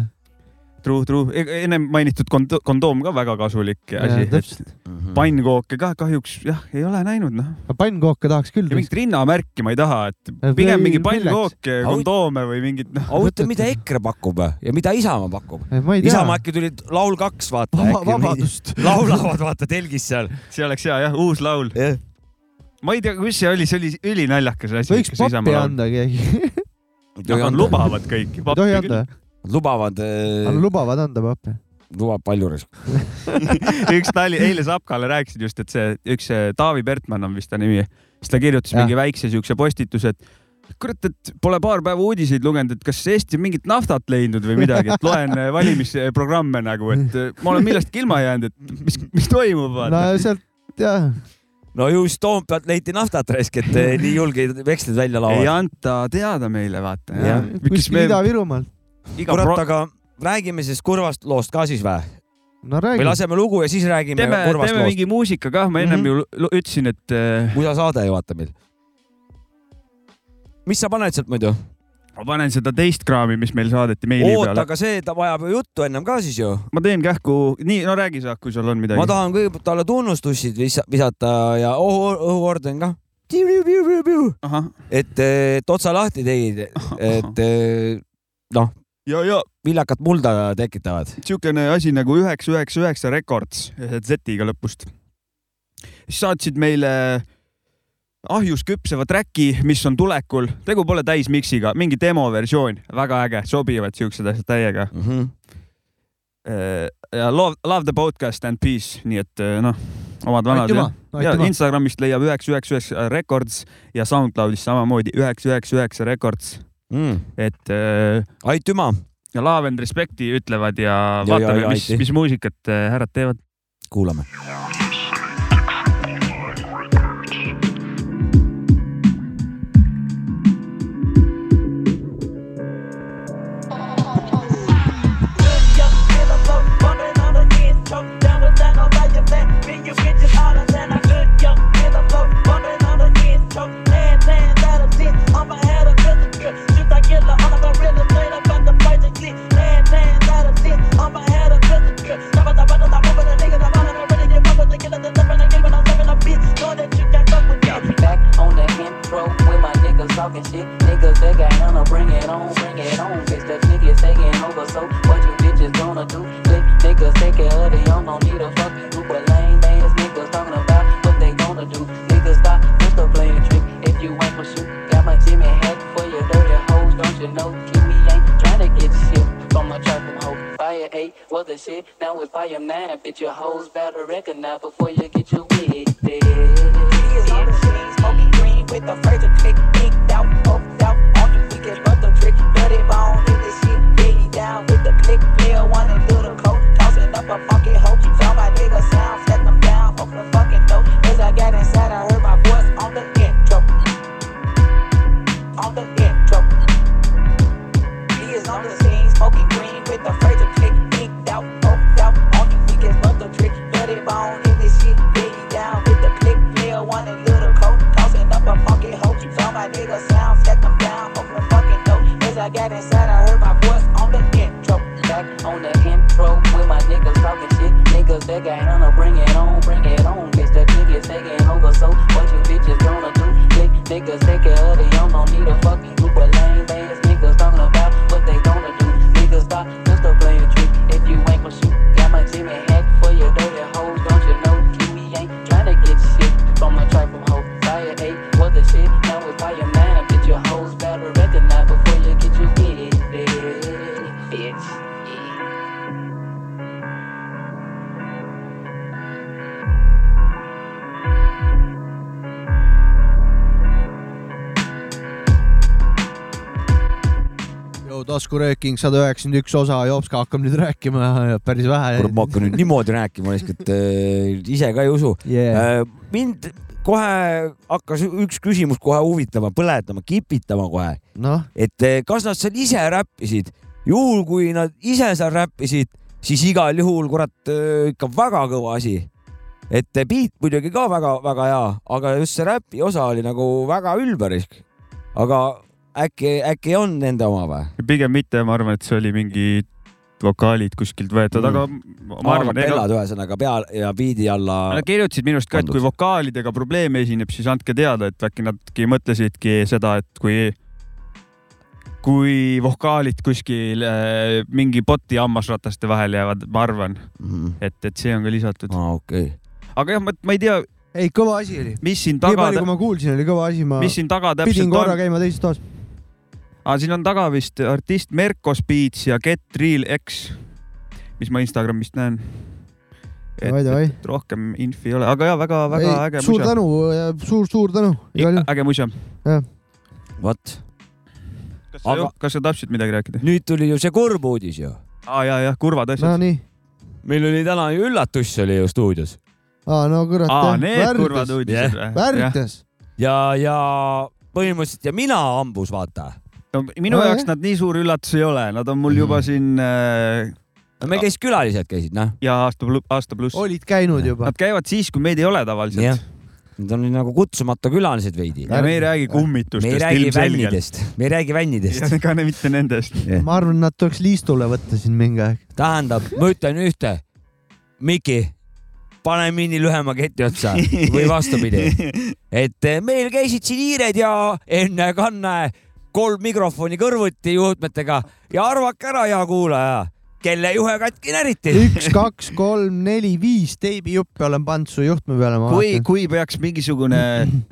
True, true, e-, ennem mainitud kondoom ka väga kasulik asi. Mhm. pannkooke ka kahjuks jah, ei ole näinud noh. pannkooke tahaks küll. mingit rinnamärki ma ei taha, et pigem mingi pannkooke, kondoome või mingit noh. aga huvitav, mida EKRE pakub ja mida Isamaa pakub? Isamaa äkki tuli laul kaks, vaata. vabadust. <laughs> laulavad vaata telgis seal. see oleks hea jah, uus laul yeah.. ma ei tea, kus see oli, see oli ülinaljakas asi. võiks pappi anda keegi. Nad lubavad kõiki. ei tohi anda Nad lubavad äh.... Lubavad anda pappi. lubab palju risk <laughs> üks nali, eile Sapkale rääkisin just, et see üks Taavi Pertmann on vist ta nimi, siis ta kirjutas ja. mingi väikse siukse postituse, et kurat, et pole paar päeva uudiseid lugenud, et kas Eesti mingit naftat leidnud või midagi, et loen äh, valimisprogramme nagu, et äh, ma olen millestki ilma jäänud, et mis, mis toimub. no sealt jah no just Toompealt leiti naftat raisk, et äh, nii julgeid veksleid välja laovad. ei anta teada meile, vaata. kuskil Ida-Virumaalt kurat pro..., aga räägime siis kurvast loost ka siis või? no räägi. või laseme lugu ja siis räägime teeme, kurvast teeme loost. mingi muusika ka, ma ennem mm -hmm. ju ütlesin, et äh.... musasaade ju vaata meil. mis sa paned sealt muidu? ma panen seda teist kraami, mis meil saadeti meili Oot, peale. aga see, ta vajab ju juttu ennem ka siis ju. ma teen kähku, nii, no räägi sa, kui sul on midagi. ma tahan kõigepealt talle tunnustussid visata ja õhu, õhuorden ka. et, et otsa lahti tegid, et noh, ja, ja viljakat mulda tekitavad. niisugune asi nagu üheksa, üheksa, üheksa Records Z-iga lõpust. saatsid meile ahjus küpseva track'i, mis on tulekul, tegu pole täismiksiga, mingi demoversioon, väga äge, sobivad siuksed asjad täiega mm. -hmm. ja love, love the podcast and peace, nii et eh, noh, omad vanad ja Instagramist leiab üheksa, üheksa, üheksa Records ja SoundCloudist samamoodi üheksa, üheksa, üheksa Records mm.. et äh,. aitüma. ja Laavend Respekti ütlevad ja, ja vaatame, mis, mis muusikat äh, härrad teevad. kuulame talking shit. Niggas that got handle, bring it on, bring it on. Bitch, the niggas taking over, so what you bitches gonna do? Lick niggas of the young, don't need a fucking group of lame ass niggas talking about what they gonna do. Niggas stop just a playing trick if you ain't for shoot. Got my Jimmy hat for your dirty hoes, don't you know? Jimmy ain't trying to get shit from a trap hoe. Fire 8 was the shit, now with Fire 9. Bitch, your hoes better recognize before you get your wig dead. Smoking down with the click, player one and little coat. Tossing up a funky hoe. Saw my nigga sound, set them down, off the fucking door. As I got inside, I heard my voice on the intro. On the intro. He is on the scene, smoking green with the phrase click, inked out, poked out. All you weak is but the trick. Bloody bone in this shit, baby down with the click, player one and little coat. Tossing up a funky hoe. Saw my nigga taskurööking sada üheksakümmend üks osa, Jopska hakkab nüüd rääkima päris vähe. kurat, ma hakkan nüüd niimoodi rääkima, lihtsalt äh, ise ka ei usu. Yeah.. Äh, mind kohe hakkas üks küsimus kohe huvitama, põletama, kipitama kohe. No.. et äh, kas nad seal ise räppisid, juhul kui nad ise seal räppisid, siis igal juhul kurat äh, ikka väga kõva asi. Et beat muidugi ka väga-väga hea, aga just see räpi osa oli nagu väga ülberisk. aga äkki, äkki on nende oma või? pigem mitte, ma arvan, et see oli mingi vokaalid kuskilt võetud mm., aga ma arvan. Bellad ühesõnaga peal ja biidi alla. Nad kirjutasid minu arust ka, et kui vokaalidega probleeme esineb, siis andke teada, et äkki nadki mõtlesidki seda, et kui, kui vokaalid kuskil äh, mingi bot'i hammasrataste vahele jäävad, ma arvan mm., et, et see on ka lisatud ah,. Okay. aga jah, ma ei tea. ei, kõva asi oli. mis siin taga. nii palju, kui ma kuulsin, oli kõva asi, ma. mis siin taga täpselt on? pidin korra käima teises toas aga siin on taga vist artist Merko Speeds ja Get Real X, mis ma Instagramist näen. et, et rohkem infi ei ole, aga ja väga-väga äge suur tänu, suur-suur tänu. äge musa. vot. kas sa aga..., kas sa tahtsid midagi rääkida? nüüd tuli ju see kurb uudis ju. aa ja, jah, kurvad asjad. Nonii. meil oli täna ju üllatus oli ju stuudios. aa, no kurat. aa, need Värvitas. kurvad uudised või? Värvitas. ja, ja põhimõtteliselt ja mina hambus, vaata no minu no, jaoks jah. nad nii suur üllatus ei ole, nad on mul juba mm. siin äh, no meil käis külalised käisid, noh. ja aasta, aasta pluss. olid käinud juba. Nad käivad siis, kui meid ei ole tavaliselt. Nad on nagu kutsumata külalised veidi. ja me ei räägi kummitustest. me ei räägi vännidest, me ei räägi vännidest. ka mitte nendest. ma arvan, nad tuleks liistule võtta siin mingi aeg. tähendab, ma ütlen ühte. Miki, pane mini lühema keti otsa või vastupidi. <laughs> et meil käisid siin hiired ja enne kanne kolm mikrofoni kõrvuti juhtmetega ja arvake ära, hea kuulaja, kelle juhe katki näriti. üks, kaks, kolm, neli, viis teibijuppe olen pannud su juhtme peale. kui, kui peaks mingisugune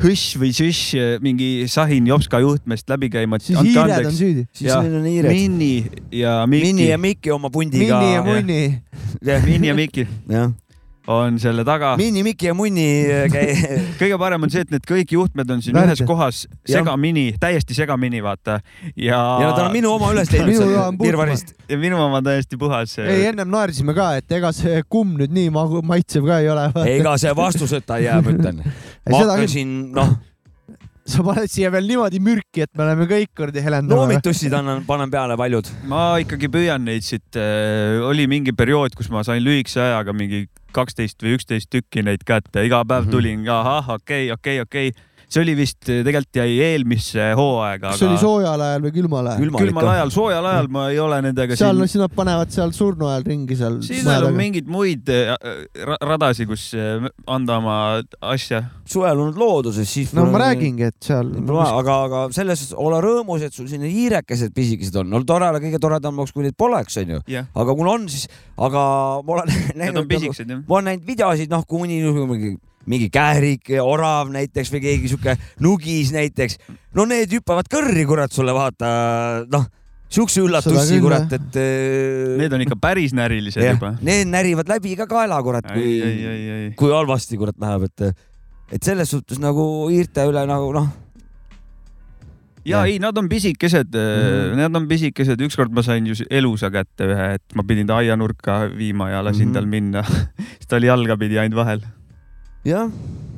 hõš või süš mingi sahin Jopska juhtmest läbi käima, siis hiired on süüdi. siis meil on hiired. Minni ja Miki. Minni ja Miki oma pundiga. Minni ja Munni. Minni ja Miki. jah on selle taga. Mini, Miki ja Munni äh, <laughs> käi... kõige parem on see, et need kõik juhtmed on siin Värde. ühes kohas, segamini, täiesti segamini, vaata. ja. ja nad on minu oma üles teinud seal Virvarist. ja minu oma täiesti puhas. ei, ennem naersime ka, et ega see kumm nüüd nii maitsev ka ei ole. ega see vastuseta <laughs> ei jää, ma ütlen. ma hakkasin, noh sa paned siia veel niimoodi mürki, et me oleme kõik kuradi helendama. noomitussid annan, panen peale paljud. ma ikkagi püüan neid siit äh,, oli mingi periood, kus ma sain lühikese ajaga mingi kaksteist või üksteist tükki neid kätte, iga päev mhm. tulin ka, ahah, okei okay,, okei okay,, okei okay see oli vist, tegelikult jäi eelmisse hooaega. kas aga... see oli soojal ajal või külmal ajal? külmal, külmal ajal, soojal ajal ma ei ole nendega seal siin... no siis nad panevad seal surnu ajal ringi seal. siin on mingeid muid äh, radasi, kus äh, anda oma asja. suvel on looduses, siis. no ma räägingi, et seal. aga, aga selles ole rõõmus, et sul siin hiirekesed pisikesed on. no tore, kõige toredam oleks, kui neid poleks, onju aga kui on, siis, aga ma olen näinud. Nagu, ma olen näinud videosid, noh, kui mõni mingi kährik, orav näiteks või keegi sihuke nugis näiteks. no need hüppavad kõrri, kurat, sulle vaata, noh siukse üllatusi, kurat, et. Äh, need on ikka päris närilised ja, juba. Need närivad läbi ka kaela, kurat, kui, kui halvasti, kurat, läheb, et, et selles suhtes nagu hiirte üle nagu noh, ja ei, nad on pisikesed mm, -hmm. nad on pisikesed, ükskord ma sain ju elusa kätte ühe, et ma pidin ta aianurka viima ja lasin mm -hmm. tal minna <laughs> siis ta oli jalgapidi ainult vahel. Jah,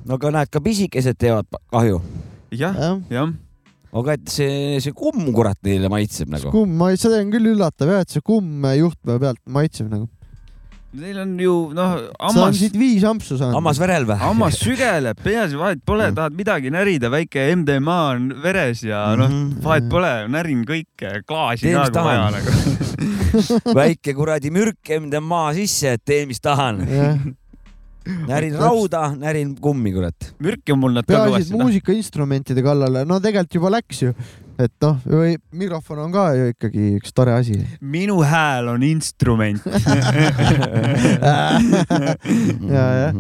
aga näed, ka pisikesed teevad kahju ja,. jah, jah aga et see, see kumm kurat neile maitseb nagu. kumm, ma, see on küll üllatav jah, et see kumm juhtme pealt maitseb nagu Neil on ju noh, hammas. siit viis ampsu saanud. hammas verel või? hammas <laughs> sügeleb, peaasi vahet pole, mm. tahad midagi närida, väike MDMA on veres ja noh, mhm. vahet pole, närin kõike, klaasi ka kui vaja nagu <laughs> <laughs> väike kuradi mürk MDMA sisse, et tee, mis tahan närin rauda, närin kummi, kurat. mürki on mul nad ka kõvasti. Muusikainstrumentide kallale, no tegelikult juba läks ju et noh, mikrofon on ka ju ikkagi üks tore asi. minu hääl on instrument <laughs> <laughs> ja, jah.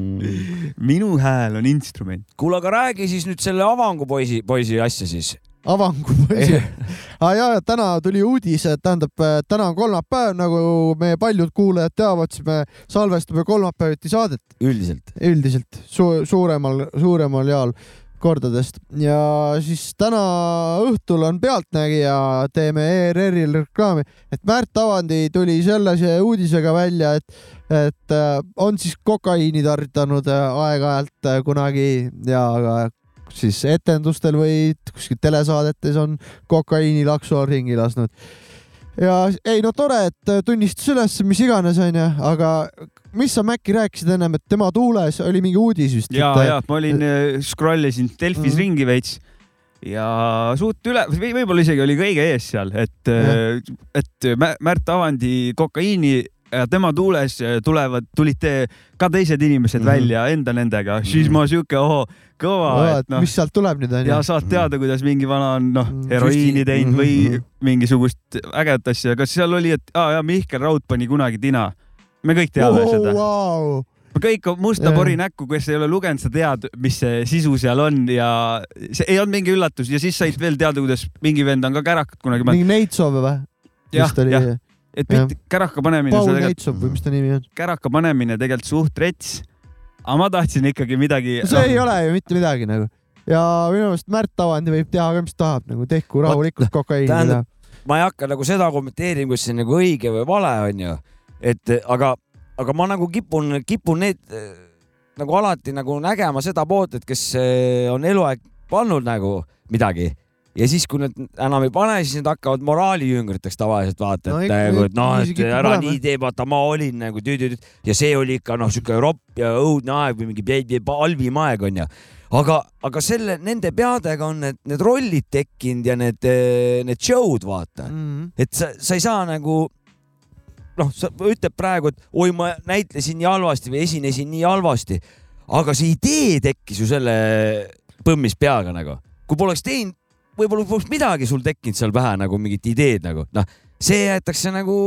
minu hääl on instrument. kuule, aga räägi siis nüüd selle avangupoisi, poisi asja siis avangupoisi <laughs> ah,. ja, täna tuli uudis, et tähendab, täna on kolmapäev, nagu meie paljud kuulajad teavad, siis me salvestame kolmapäeviti saadet. üldiselt? üldiselt su, suuremal, suuremal jaol kordadest ja siis täna õhtul on Pealtnägija, teeme ERR-il reklaami, et Märt Avandi tuli sellise uudisega välja, et, et äh, on siis kokaiini tarvitanud äh, aeg-ajalt äh, kunagi ja siis etendustel või kuskil telesaadetes on kokaiini laksu ringi lasknud ja ei no tore, et tunnistas üles, mis iganes onju, aga mis sa Maci rääkisid ennem, et tema tuules oli mingi uudis vist? ja, ja ma olin, äh, scroll isin Delfis mm. ringi veits ja suht üle või võib-olla isegi oli kõige ees seal, et, äh, et Märt Avandi kokaiini ja tema tuules äh, tulevad, tulid te, ka teised inimesed mm -hmm. välja enda nendega mm, -hmm. siis ma sihuke ohoo, kõva. No, mis sealt tuleb nüüd onju. ja saad teada, kuidas mingi vana on noh, mhm. heroiini teinud või mm -hmm. mingisugust ägedat asja, kas seal oli, et aa ja Mihkel Raud pani kunagi tina me kõik teame oh, seda wow kõik musta pori näkku, kes ei ole lugenud, sa tead, mis see sisu seal on ja see ei olnud mingi üllatus ja siis said veel teada, kuidas mingi vend on ka kärakat kunagi. mingi Neitsov või? jah, jah, et mitte käraka panemine. Paul Neitsov või mis ta nimi on? käraka panemine tegelikult suht rets. aga ma tahtsin ikkagi midagi. see ei ole ju mitte midagi nagu ja minu meelest Märt Avandi võib teha ka, mis tahab, nagu tehku rahulikult kokaiini. ma ei hakka nagu seda kommenteerima, kas see on nagu õige või vale, onju et aga, aga ma nagu kipun, kipun need nagu alati nagu nägema seda poolt, et kes eh, on eluaeg pannud nagu midagi ja siis, kui nad enam ei pane, siis nad hakkavad moraalijüngriteks tavaliselt vaata, et nagu, et noh, et ära nii tee, vaata ma olin nagu tüütüüt ja see oli ikka noh, sihuke ropp ja õudne aeg või mingi halvim aeg onju. aga, aga selle, nende peadega on need, need rollid tekkinud ja need, need show'd vaata. Mm, -hmm. et sa, sa ei saa nagu noh, sa ütled praegu, et oi, ma näitlesin nii halvasti või esinesin nii halvasti, aga see idee tekkis ju selle põmmis peaga nagu, kui poleks teinud, võib-olla poleks midagi sul tekkinud seal pähe nagu mingit ideed nagu noh, see jäetakse nagu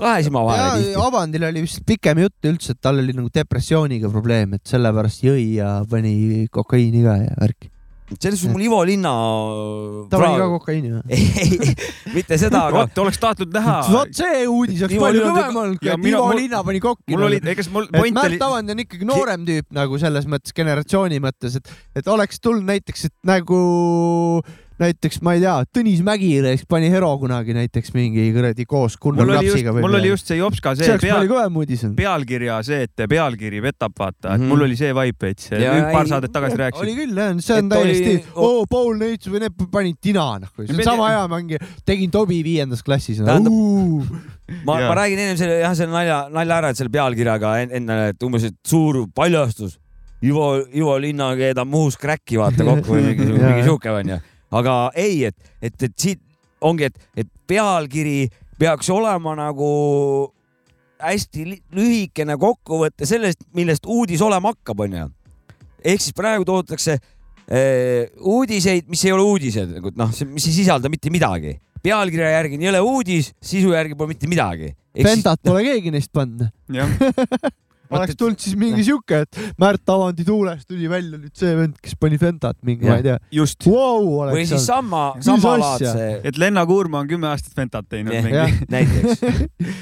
kahe silma vahele. Avandil oli vist pikem jutt üldse, et tal oli nagu depressiooniga probleem, et sellepärast jõi ja pani kokaiini ka ja värki selles suhtes mul Ivo Linna. ta pani ka kokaiini või? <laughs> ei, mitte seda, aga. vot oleks tahtnud näha. vot see uudis oleks palju kõvem olnud, kui Ivo mul... Linna pani kokki. mul oli, ega mul point oli. Märt Avand on ikkagi noorem tüüp nagu selles mõttes, generatsiooni mõttes, et, et oleks tulnud näiteks, et nagu näiteks ma ei tea, Tõnis Mägi pani Hero kunagi näiteks mingi kuradi koos Gunnar Lapsiga. mul oli just see Jopska see, see peal, pealkirja see, et pealkiri petab, vaata et mhm. mul oli see vibe veits, paar saadet tagasi rääkisin. oli küll jah, see on et täiesti oo Paul Neits või need panid tina noh, see on sama hea mingi, tegin Tobi viiendas klassis no.. ma, ma räägin ennem selle jah, selle nalja, nalja ära, et selle pealkirjaga enne, et umbes, et suur paljastus. Ivo, Ivo Linna keedab Muhus kräkki vaata kokku või <laughs> mingi, mingi sihuke onju aga ei, et, et, et siit ongi, et, et pealkiri peaks olema nagu hästi lühikene kokkuvõte sellest, millest uudis olema hakkab, onju. ehk siis praegu toodetakse eh, uudiseid, mis ei ole uudised, nagu noh, mis ei sisalda mitte midagi. pealkirja järgi on jõle uudis, sisu järgi pole mitte midagi. Pentat pole keegi neist pannud. <laughs> oleks tulnud siis mingi sihuke, et Märt Avandi tuulest tuli välja nüüd see vend, kes pani Fentat mingi, ma ei tea. just wow,. või siis sama, samalaadse. et Lenna Kuurma on kümme aastat Fentat teinud yeah, mingi. <laughs> näiteks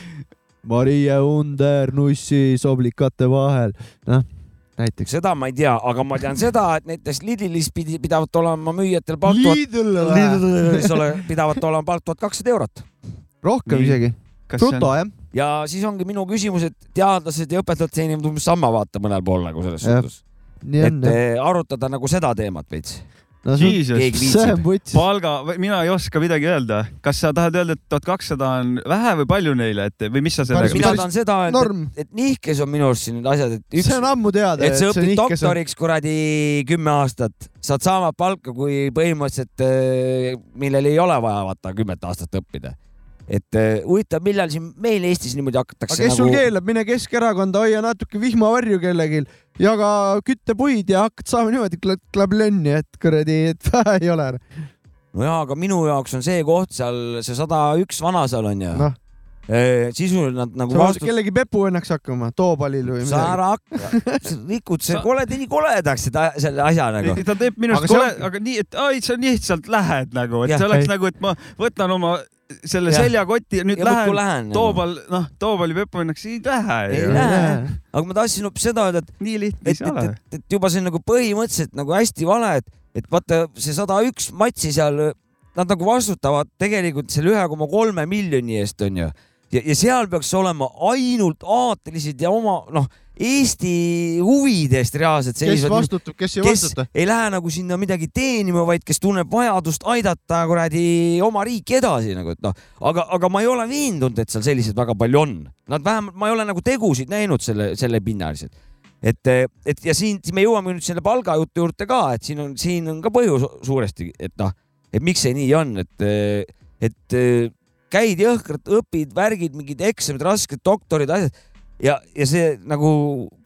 <laughs> Marie Under nussis oblikate vahel, noh näiteks. seda ma ei tea, aga ma tean seda, et näiteks Lidlis pidi, pidavat olema müüjatel palk tuhat, pidavat olema palk tuhat kakssada eurot. rohkem Nii. isegi. bruto jah. Ja siis ongi minu küsimus, et teadlased ja õpetajad teenivad umbes sama vaata mõnel pool nagu selles suhtes. et eh, arutada nagu seda teemat veits no Jesus, palga, mina ei oska midagi öelda. kas sa tahad öelda, et tuhat kakssada on vähe või palju neile, et või mis sa sellega? mina tahan seda öelda, et, et nihkes on minu arust siin need asjad, et üks. see on ammu teada. et sa õpid doktoriks on... kuradi kümme aastat, saad sama palka kui põhimõtteliselt, eh, millel ei ole vaja vaata kümmet aastat õppida et uh, huvitav, millal siin meil Eestis niimoodi hakatakse. aga kes nagu... sul keelab, mine Keskerakonda, hoia natuke vihmavarju kellelgi, jaga küttepuid ja hakkad saama niimoodi klablönni, et kuradi, et <laughs> vähe ei ole. no jaa, aga minu jaoks on see koht seal, see sada üks vana seal on ju no sisuliselt nad nagu sa vastut... kellegi pepuõnnaks hakkama, Toopalil või midagi. sa ära hakka, rikud see sa... koled nii koledaks seda, selle asja nagu. ta teeb minust kole, aga nii, et ai, sa lihtsalt lähed nagu, et ja, see oleks ei. nagu, et ma võtan oma selle ja. seljakoti ja nüüd ja lähen, lähen, Toobal, noh, Toobali pepuõnnaks ei lähe. ei lähe, aga ma tahtsin hoopis seda öelda, et nii lihtne ei ole. et juba see on nagu põhimõtteliselt nagu hästi vale, et, et vaata see sada üks matsi seal, nad nagu vastutavad tegelikult selle ühe koma kolme miljoni eest onju ja, ja seal peaks olema ainult aatelised ja oma noh Eesti huvidest reaalselt seisvad. kes vastutab, kes ei kes vastuta? ei lähe nagu sinna midagi teenima, vaid kes tunneb vajadust aidata kuradi oma riiki edasi nagu, et noh, aga, aga ma ei ole veendunud, et seal selliseid väga palju on. Nad vähemalt, ma ei ole nagu tegusid näinud selle, selle pinnaliselt. et, et ja siin me jõuame nüüd selle palgajutu juurde ka, et siin on, siin on ka põhjus suuresti, et noh, et miks see nii on, et, et käid jõhkralt, õpid, värgid, mingid eksamid, rasked doktorid, asjad ja, ja see nagu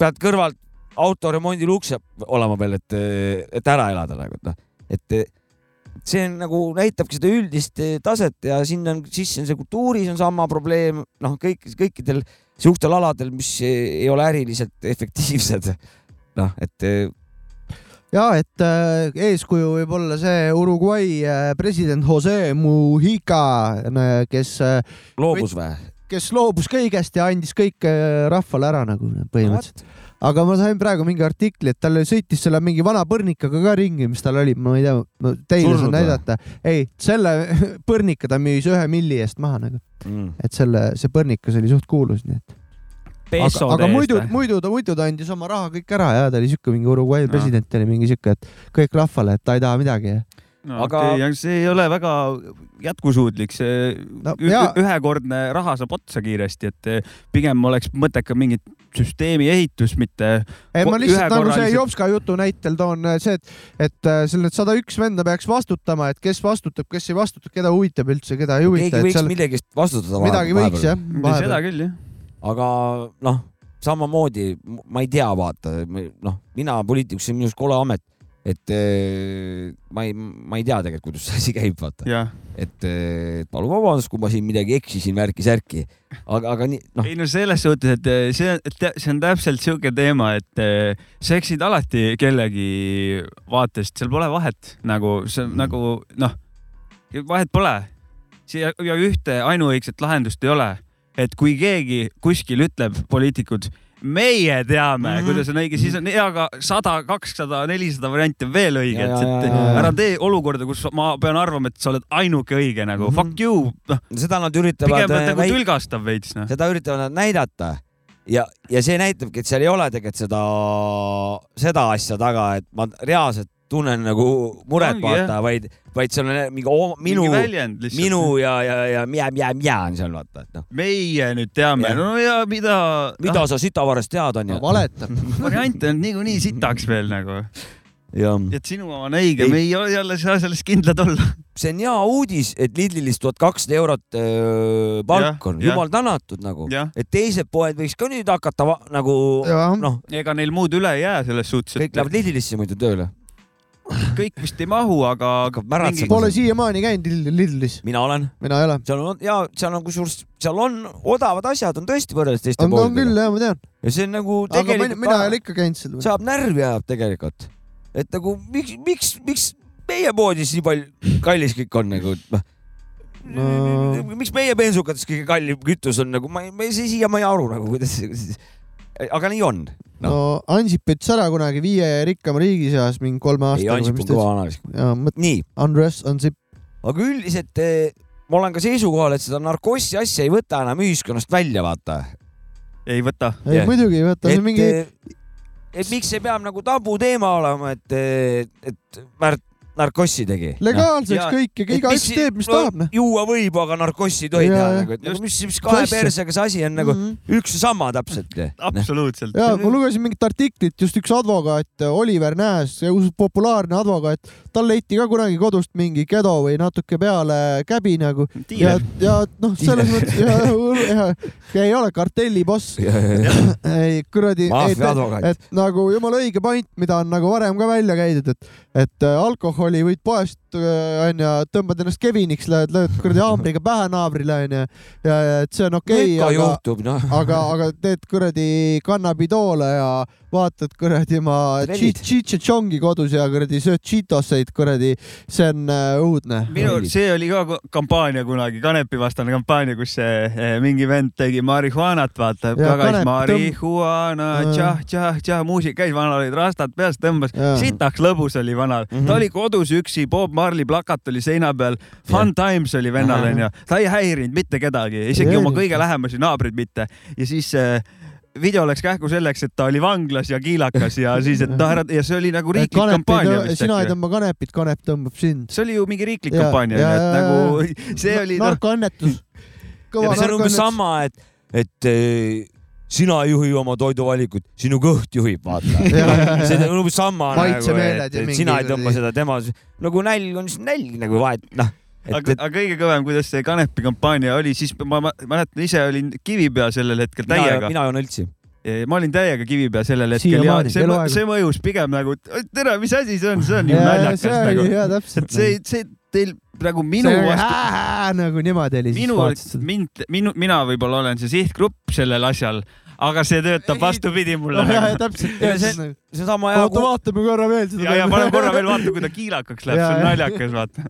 pead kõrvalt autoremondi ukse olema veel, et, et ära elada nagu, et noh, et see on nagu näitabki seda üldist taset ja sinna on sisse on see kultuuris on sama probleem, noh, kõik, kõikidel sihukestel aladel, mis ei ole äriliselt efektiivsed. noh, et ja et äh, eeskuju võib olla see Uruguay äh, president Jose Mujica, kes äh, loobus või? Kes loobus kõigest ja andis kõik äh, rahvale ära nagu põhimõtteliselt. aga ma sain praegu mingi artikli, et tal sõitis selle mingi vana põrnikaga ka ringi, mis tal oli, ma ei tea, teile saan näidata. ei, selle <laughs> põrnika ta müüs ühe milli eest maha nagu mm.. et selle, see põrnikas oli suht kuulus, nii et. aga, aga muidu, muidu ta, muidu ta andis oma raha kõik ära ja ta oli siuke mingi Uruguay no. president oli mingi siuke, et kõik rahvale, et ta ei taha midagi no, aga okay, see ei ole väga jätkusuutlik, see no, ühe, ühekordne raha saab otsa kiiresti, et eh, pigem oleks mõttekam mingit süsteemi ehitus, mitte. ei, ma lihtsalt nagu see Jopska jutu näitel toon eh, see, et, et eh, seal need sada üks venda peaks vastutama, et kes vastutab, kes ei vastuta, keda huvitab üldse, keda ei huvita. keegi võiks seal... millegist vastutada. midagi võiks jah. seda küll jah. aga noh, samamoodi ma ei tea, vaata, noh, mina poliitikuks, see on minu arust kole amet et äh, ma ei, ma ei tea tegelikult, kuidas see asi käib, vaata. et äh, palun vabandust, kui ma siin midagi eksisin, värki-särki, aga, aga nii noh. ei no selles suhtes, et äh, see, see on täpselt sihuke teema, et sa eksid alati kellegi vaatest, seal pole vahet nagu see mm. nagu noh, vahet pole. siia ja ühte ainuõigset lahendust ei ole, et kui keegi kuskil ütleb, poliitikud meie teame mm, -hmm. kuidas on õige, siis on hea ka sada, kakssada, nelisada varianti on veel õige, et, ära tee olukorda, kus ma pean arvama, et sa oled ainuke õige nagu mm -hmm. fuck you no.. seda nad üritavad. pigem nagu väik... tülgastav veits noh. seda üritavad nad näidata ja, ja see näitabki, et seal ei ole tegelikult seda, seda asja taga, et ma reaalselt tunnen nagu muret, vaata, vaid, vaid seal on mingi oma, minu, minu ja, ja, ja mjä, mjä, mjä on seal vaata, et noh. meie nüüd teame, no ja mida. mida no. sa sitavarest tead, onju no,. valetab <laughs> variante on niikuinii sitaks veel nagu. et sinu oma on õige, me ei ole jälle saa selles kindlad olla. <laughs> see on hea uudis, et Lidlis tuhat kakssada eurot öö, palk on, jumal tänatud nagu, et teised poed võiks ka nüüd hakata nagu noh. ega neil muud üle ei jää selles suhtes. kõik lähevad Lidlisse muidu tööle kõik vist ei mahu, aga. Mingi... Pole siiamaani käinud Lidlis. mina olen. mina ei ole. seal on ja seal on kusjuures, seal on odavad asjad on tõesti võrreldes teiste pooltega. on küll jah, ma tean. ja see on nagu tegelikult. mina ei ole ikka käinud seal. saab närvi ajab tegelikult, et nagu miks, miks, miks meie poodis nii palju kallis kõik on nagu noh no. miks meie bensukates kõige kallim kütus on nagu ma ei, ma ei, siiamaani ei aru nagu kuidas aga nii on no, no Ansip ütles ära kunagi viie rikkama riigi seas mingi kolme aastaga. ei, Ansip on kõva analüüs. nii. Andres Ansip. aga üldiselt eh, ma olen ka seisukohal, et seda narkossi asja ei võta enam ühiskonnast välja, vaata. ei võta. ei, muidugi ei võta, see on mingi eh, et miks see peab nagu tabuteema olema, et, et Märt narkossi tegi. legaalseks kõik ja igaüks teeb, mis no, tahab. Noh. juua võib, aga narkossi ei tohi teha nagu, et nagu, mis, mis kahe persega see asi on nagu mm -hmm. üks ja sama täpselt. absoluutselt. ja ma lugesin mingit artiklit, just üks advokaat, Oliver Nääs, populaarne advokaat, tal leiti ka kunagi kodust mingi kedo või natuke peale käbi nagu. ja, ja noh, selles mõttes ja, ja, ja ei ole kartelliboss. ei kuradi, et, nagu jumala õige point, mida on nagu varem ka välja käidud, et, et alkohol alkoholi võid poest äh, onju, tõmbad ennast Keviniks, lähed, lööd kuradi haamriga pähe naabrile onju ja, ja et see on okei okay,, aga, no. aga, aga teed kuradi kannabidoole ja vaatad kuradi oma tšitšetšongi kodus ja kuradi sööd tšitoseid kuradi, see on äh, õudne. minul, see oli ka kampaania kunagi, kanepivastane kampaania, kus see eh, mingi vend tegi marihuanat, vaata, tagas marihuana, tšah-tšah-tšah, muusika käis, vanal olid rastad peas, tõmbas, sitaks lõbus oli vanal mm, -hmm. ta oli kodus üksi, Bob Marley plakat oli seina peal, Fun ja. Times oli vennal onju, ta ei häirinud mitte kedagi, isegi ja, oma kõige lähemasi naabreid mitte ja siis äh, video läks kähku selleks, et ta oli vanglas ja kiilakas ja siis, et noh, ja see oli nagu riiklik Kanepi, kampaania vist. sina ei tõmba kanepit, kanep tõmbab sind. see oli ju mingi riiklik ja, kampaania, et nagu <laughs> see oli no,. narkoannetus. see on umbes sama, et, et äh, sina ei juhi oma toiduvalikut, sinu kõht juhib, vaata. <laughs> see on umbes sama nagu, et, et sina ei tõmba seda tema, nagu nälg on siis nälg nagu vahet, noh et, aga, aga kõige kõvem, kuidas see kanepi kampaania oli, siis ma, ma mäletan, ise olin Kivipea sellel hetkel täiega. mina joon õltsi. ma olin täiega Kivipea sellel hetkel ja see, see mõjus pigem nagu, tere, mis asi see on, see on ju naljakas nagu. et see, see teil nagu minu vastu. nagu niimoodi oli. minu, mind, minu, mina võib-olla olen see sihtgrupp sellel asjal aga see töötab vastupidi mulle. jah, täpselt. see, see sama hea. oota, vaatame korra veel seda. ja, ja paneme korra veel <laughs> vaata, kui ta kiilakaks läheb, see on naljakas, vaata.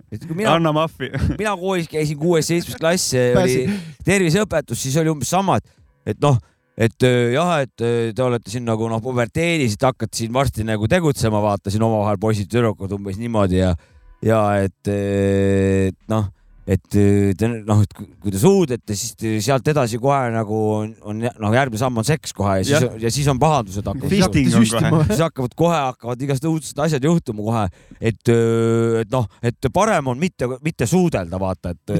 anna mahvi. <laughs> mina koolis käisin kuues-seitsmes klass, oli terviseõpetus, siis oli umbes sama, et, et noh et äh, jah, et äh, te olete siin nagu noh, puberteedis, et hakkate siin varsti nagu tegutsema, vaata siin omavahel poisid-tüdrukud umbes niimoodi ja, ja et, et noh et te noh, et kui te suudlete, siis sealt edasi kohe nagu on, on noh, järgmine samm on seks kohe ja siis, ja siis on pahandused hakkavad. siis hakkavad kohe. Hakkavad igasugused õudsed asjad juhtuma kohe, et, et noh, et parem on mitte, mitte suudelda, vaata, et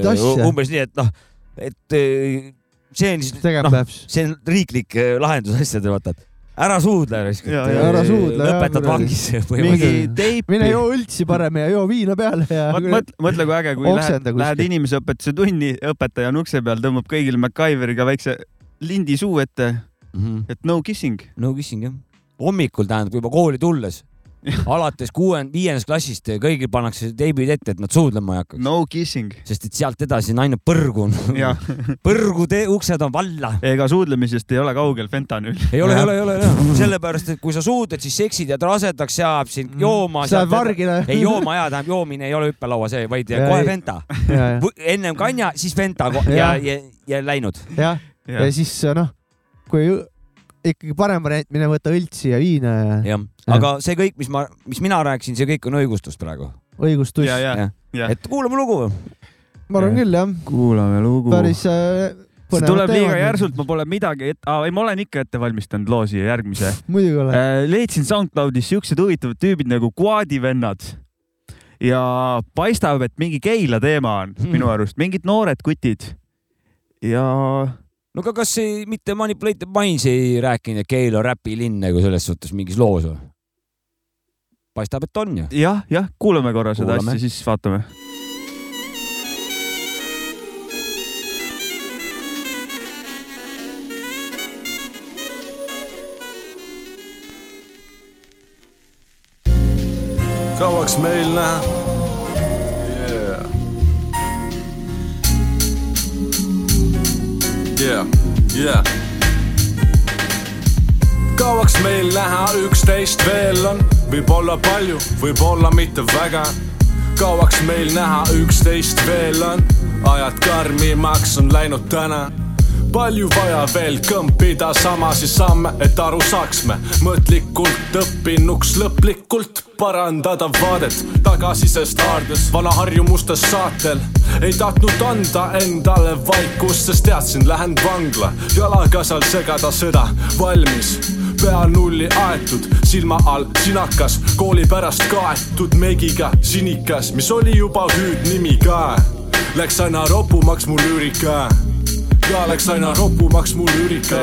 umbes nii, et noh, et see on siis, noh, see on riiklik lahendus asjadele, vaata, et ära suudle. ära suudle. lõpetad vangis põhimõtteliselt. mine joo õltsi parem ja joo viina peale ja. mõtle, mõtle kui äge, kui lähed, lähed inimeseõpetuse tunni, õpetaja on ukse peal, tõmbab kõigile MacGyveriga väikse lindi suu ette mm. -hmm. et no kissing. no kissing jah. hommikul tähendab juba kooli tulles <laughs> alates kuuend-, viiendast klassist kõigil pannakse teibid ette, et nad suudlema ei hakkaks. no kissing. sest et sealt edasi on ainult põrgu <laughs> põrgu tee uksed on valla. ega suudlemisest ei ole kaugel fentanüül. ei ole, ei ole, ei ole, ei ole. <laughs> sellepärast, et kui sa suudled, siis seksid jääd rasedaks, jääb sind mm. jooma. sa jääd vargile. ei jooma ja tähendab joomine ei ole hüppelaua see, vaid ja, kohe fenta. ennem kanja, siis fenta ja, ja, ja, ja läinud. jah, ja siis noh, kui ikkagi parem variant, mine võta õltsi ja viina ja. jah, aga see kõik, mis ma, mis mina rääkisin, see kõik on õigustus praegu. õigustus. et kuulame lugu. ma arvan küll jah. kuulame lugu. päris äh, see tuleb liiga järsult, ma pole midagi et... ah,, ei, ma olen ikka ette valmistanud loo siia järgmise. muidugi olen äh,. leidsin SoundCloudis siuksed huvitavad tüübid nagu Quadi vennad ja paistab, et mingi Keila teema on hmm. minu arust, mingid noored kutid ja no aga kas ei, mitte Manipulated Minds ei rääkinud, et Keil on räpilinn nagu selles suhtes mingis loos või? paistab, et on ju. jah, jah, kuulame korra seda kuulame. asja, siis vaatame kauaks meil näha yeah, yeah. kauaks meil näha üksteist veel on, võib-olla palju, võib-olla mitte väga. kauaks meil näha üksteist veel on, ajad karmimaks on läinud täna palju vaja veel kõmpida samasi samme, et aru saaks me mõtlikult õppinuks lõplikult parandada vaadet tagasisest haardes vana harjumustes saatel. ei tahtnud anda endale vaikust, sest teadsin, lähen vangla, jalaga seal segada sõda, valmis pea nulli aetud, silma all sinakas, kooli pärast kaetud meigiga sinikas, mis oli juba hüüdnimi ka. Läks aina ropumaks mul lüürika ja läks aina ropumaks mul lüürika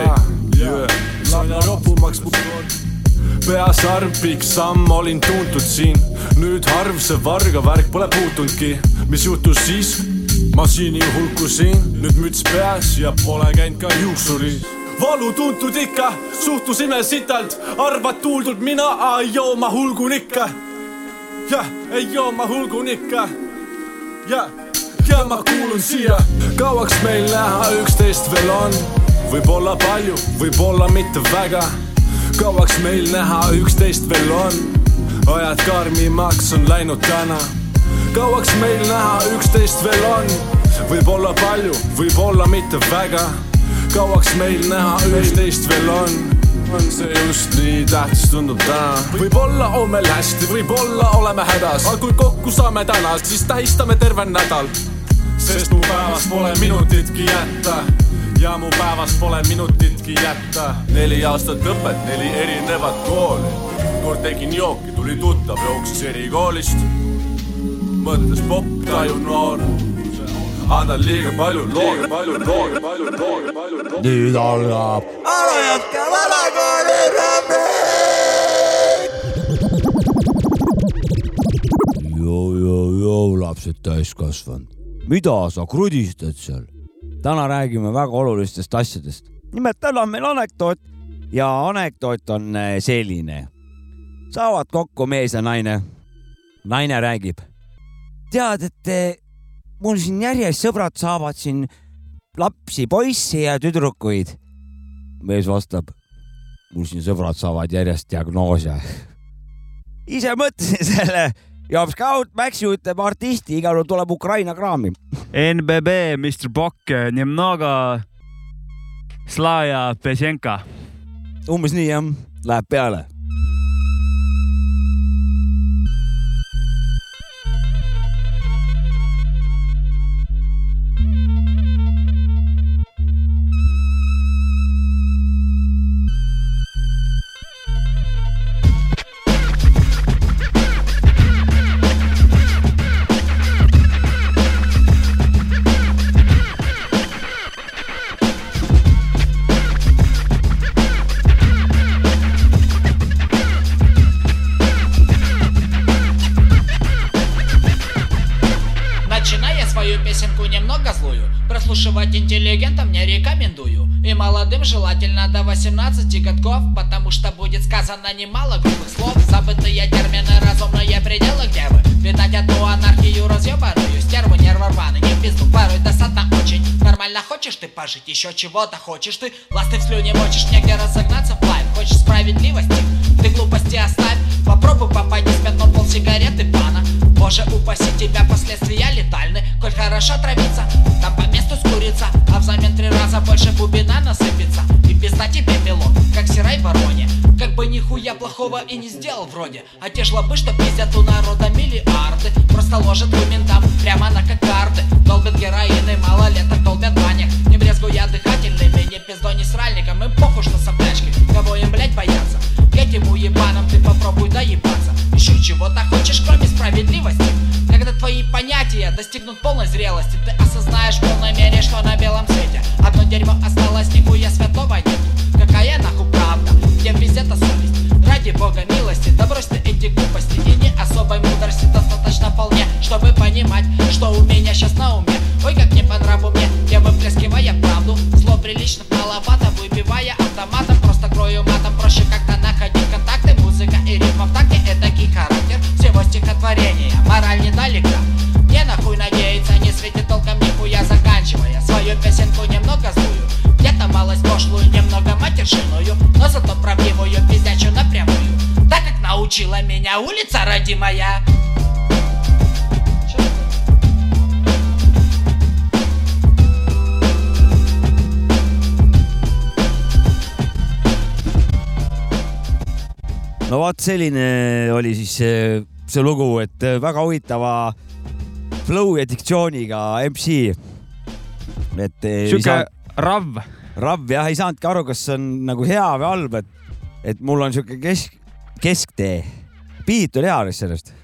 yeah.. Aina ropumaks mul peas arv pikk samm, olin tuntud siin. nüüd harv see varga värk pole puutunudki. mis juhtus siis? masiini hulkusin, nüüd müts peas ja pole käinud ka juuksuris valu tuntud ikka, suhtusime sitalt, arvad tuuldud mina, ei joo, ma hulgun ikka. jah, ei joo, ma hulgun ikka. jah, ja ma kuulun siia, kauaks meil näha üksteist veel on, võib-olla palju, võib-olla mitte väga kauaks meil näha üksteist veel on, ajad karmimaks on läinud täna. kauaks meil näha üksteist veel on, võib-olla palju, võib-olla mitte väga. kauaks meil näha üksteist veel on on see just nii tähtis tundub täna. võib-olla on meil hästi, võib-olla oleme hädas, aga kui kokku saame täna, siis tähistame terve nädal. Sest mu päevas pole minutitki jätta ja mu päevast pole minutitki jätta. neli aastat õpet, neli erinevat kooli. kord tegin jooki, tuli tuttav, jooksis erikoolist. mõtles popp, taju noor. annan liiga palju looga, palju looga, palju looga, palju nüüd algab alajatka vanakooli joo, joo, joo, lapsed täiskasvanud, mida sa krudistad seal? täna räägime väga olulistest asjadest. nimelt täna on meil anekdoot ja anekdoot on äh, selline. saavad kokku mees ja naine. naine räägib. tead, et äh, mul siin järjest sõbrad saavad siin lapsi, poissi ja tüdrukuid. mees vastab. mul siin sõbrad saavad järjest diagnoose <laughs> ise mõtlesin selle ja Scout Maxi ütleb artisti, igal juhul tuleb Ukraina kraami. NBB, Mr Bock, Nemnoga, Slaja, Pesenka. umbes nii jah, läheb peale молодым желательно до 18 годков, потому что будет сказано немало глупых слов. Забытые термины, разумные пределы, где вы? Видать эту анархию разъебарую, стерву нервы рваны, не в пизду, порой досадно очень. Нормально хочешь ты пожить, еще чего-то хочешь ты, ласты в слюне мочишь, негде разогнаться в лайф. Хочешь справедливости? Ты глупости оставь, попробуй попади с пятном пол сигареты пана. Боже, упаси тебя, последствия летальны. Коль хорошо травиться, там по месту скурится. А взамен три раза больше бубина насыпется. И пизда тебе пилот, как сирай вороне Как бы нихуя плохого и не сделал вроде. А те жлобы, что пиздят у народа миллиарды Просто ложат по ментам прямо на кокарды. Долбят героины, малолеток долбят банях Не брезгуя дыхательными, не пиздой, не сральником. Им похуй, что соплячки, кого им, блять, боятся чего-то хочешь, кроме справедливости. Когда твои понятия достигнут полной зрелости Ты осознаешь в полной мере, что на белом свете Одно дерьмо осталось, нихуя святого нет. Какая нахуй правда, где везде-то совесть? Ради бога милости, да брось ты эти глупости. И не особой мудрости достаточно вполне Чтобы понимать, что у меня сейчас на уме. Ой, как не вершиною, но зато правдивую передачу напрямую, так как научила меня улица родимая. no vot, selline oli siis see, see lugu, et äh, väga huvitava flow ja diktsiooniga MC. et. Äh, sihuke saanud... rav rav jah, ei saanudki aru, kas see on nagu hea või halb, et, et mul on sihuke kesk, kesktee. beat oli hea sellest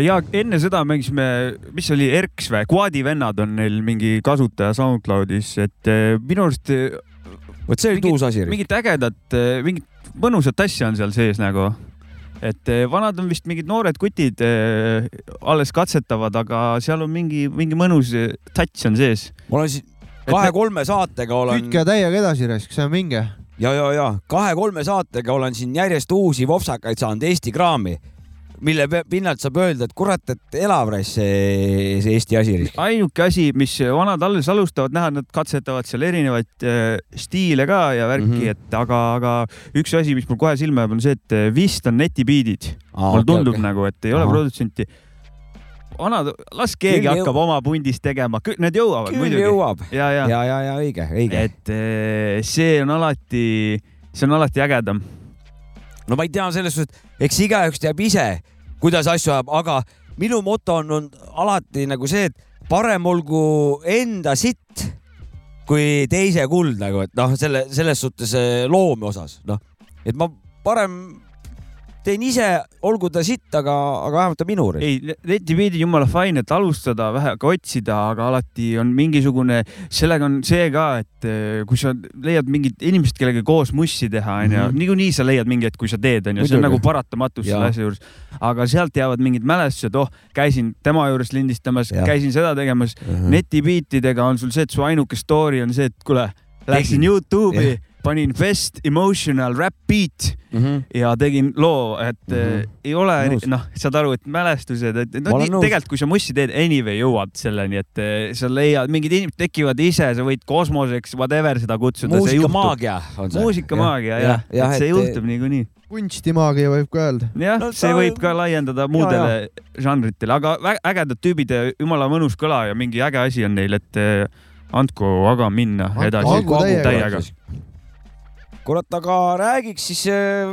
ja enne seda mängisime, mis oli Erks või, Quadi vennad on neil mingi kasutaja SoundCloudis, et minu arust. Vot see oli uus asi. mingit ägedat, mingit mõnusat asja on seal sees nagu. et vanad on vist mingid noored kutid alles katsetavad, aga seal on mingi, mingi mõnus touch on sees. ma olen siin kahe-kolme saatega olen. kütke täiega edasi raisk, see on vinge. ja, ja, ja kahe-kolme saatega olen siin järjest uusi vopsakaid saanud Eesti kraami mille pinnalt saab öelda, et kurat, et elav raisk see, see Eesti asi. ainuke asi, mis vanad alles alustavad, näha, nad katsetavad seal erinevaid äh, stiile ka ja värki mm, -hmm. et aga, aga üks asi, mis mul kohe silma jääb, on see, et äh, vist on netibiidid. mulle okay, tundub okay. nagu, et ei ole Aha. produtsenti vanad, las keegi Küll hakkab jõu... oma pundis tegema, need jõuavad Küll muidugi. jõuab ja, ja, ja, ja, ja õige, õige. et äh, see on alati, see on alati ägedam. no ma ei tea, selles suhtes, eks igaüks teab ise kuidas asju ajab, aga minu moto on olnud alati nagu see, et parem olgu enda sitt kui teise kuld nagu, et noh, selle, selles suhtes eh, loomi osas, noh, et ma parem teen ise, olgu ta sitt, aga, aga vähemalt ta minu. ei, netipiidid jumala fine, et alustada, vähega otsida, aga alati on mingisugune, sellega on see ka, et eh, kui sa leiad mingit inimest, kellega koos mussi teha, onju, mhm. niikuinii sa leiad mingi hetk, kui sa teed, onju, see on nagu paratamatus selle asja juures. aga sealt jäävad mingid mälestused, oh, käisin tema juures lindistamas, käisin seda tegemas. Mhm. -huh. netibiitidega on sul see, et su ainuke story on see, et kuule, läksin Youtube'i panin Best Emotional Rap Beat mm -hmm. ja tegin loo, et mm -hmm. ei ole, noh, saad aru, et mälestused, et no, nii, tegelikult, kui sa mussi teed, anyway jõuad selleni, et eh, sa leiad, mingid inimesed tekivad ise, sa võid kosmoseks, whatever seda kutsuda. muusikamaagia on see. muusikamaagia jah ja, ja, ja, see et, juhtub niikuinii kunstimaagia võib ka öelda. jah no,, see võib ka laiendada muudele žanritele, aga ägedad tüübid ja jumala mõnus kõla ja mingi äge asi on neil, et eh, andku aga minna edasi täiega kurat, aga räägiks siis äh,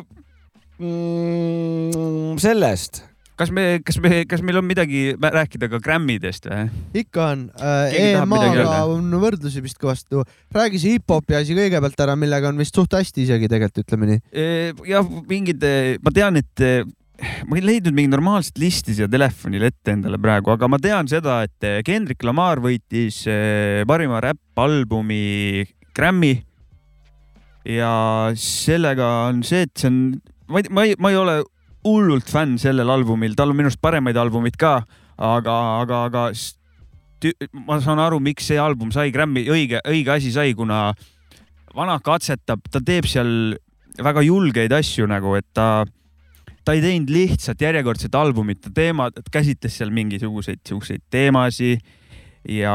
mm, sellest kas me, kas me, kas meil on midagi rääkida ka Grammidest või? ikka on äh,. EMA-ga on võrdlusi vist kõvasti. räägi see hip-hopi asi kõigepealt ära, millega on vist suht hästi isegi tegelikult, ütleme nii. Jah, mingid, ma tean, et ma ei leidnud mingit normaalset listi siia telefonile ette endale praegu, aga ma tean seda, et Kendrick Lamar võitis parima räppalbumi Grammy ja sellega on see, et see on, ma ei, ma ei, ma ei ole hullult fänn sellel albumil, tal on minu arust paremaid albumeid ka, aga, aga, aga ma saan aru, miks see album sai Grammy, õige, õige asi sai, kuna vana katsetab, ta teeb seal väga julgeid asju nagu, et ta, ta ei teinud lihtsalt järjekordset albumit, ta teema, käsitles seal mingisuguseid siukseid teemasid ja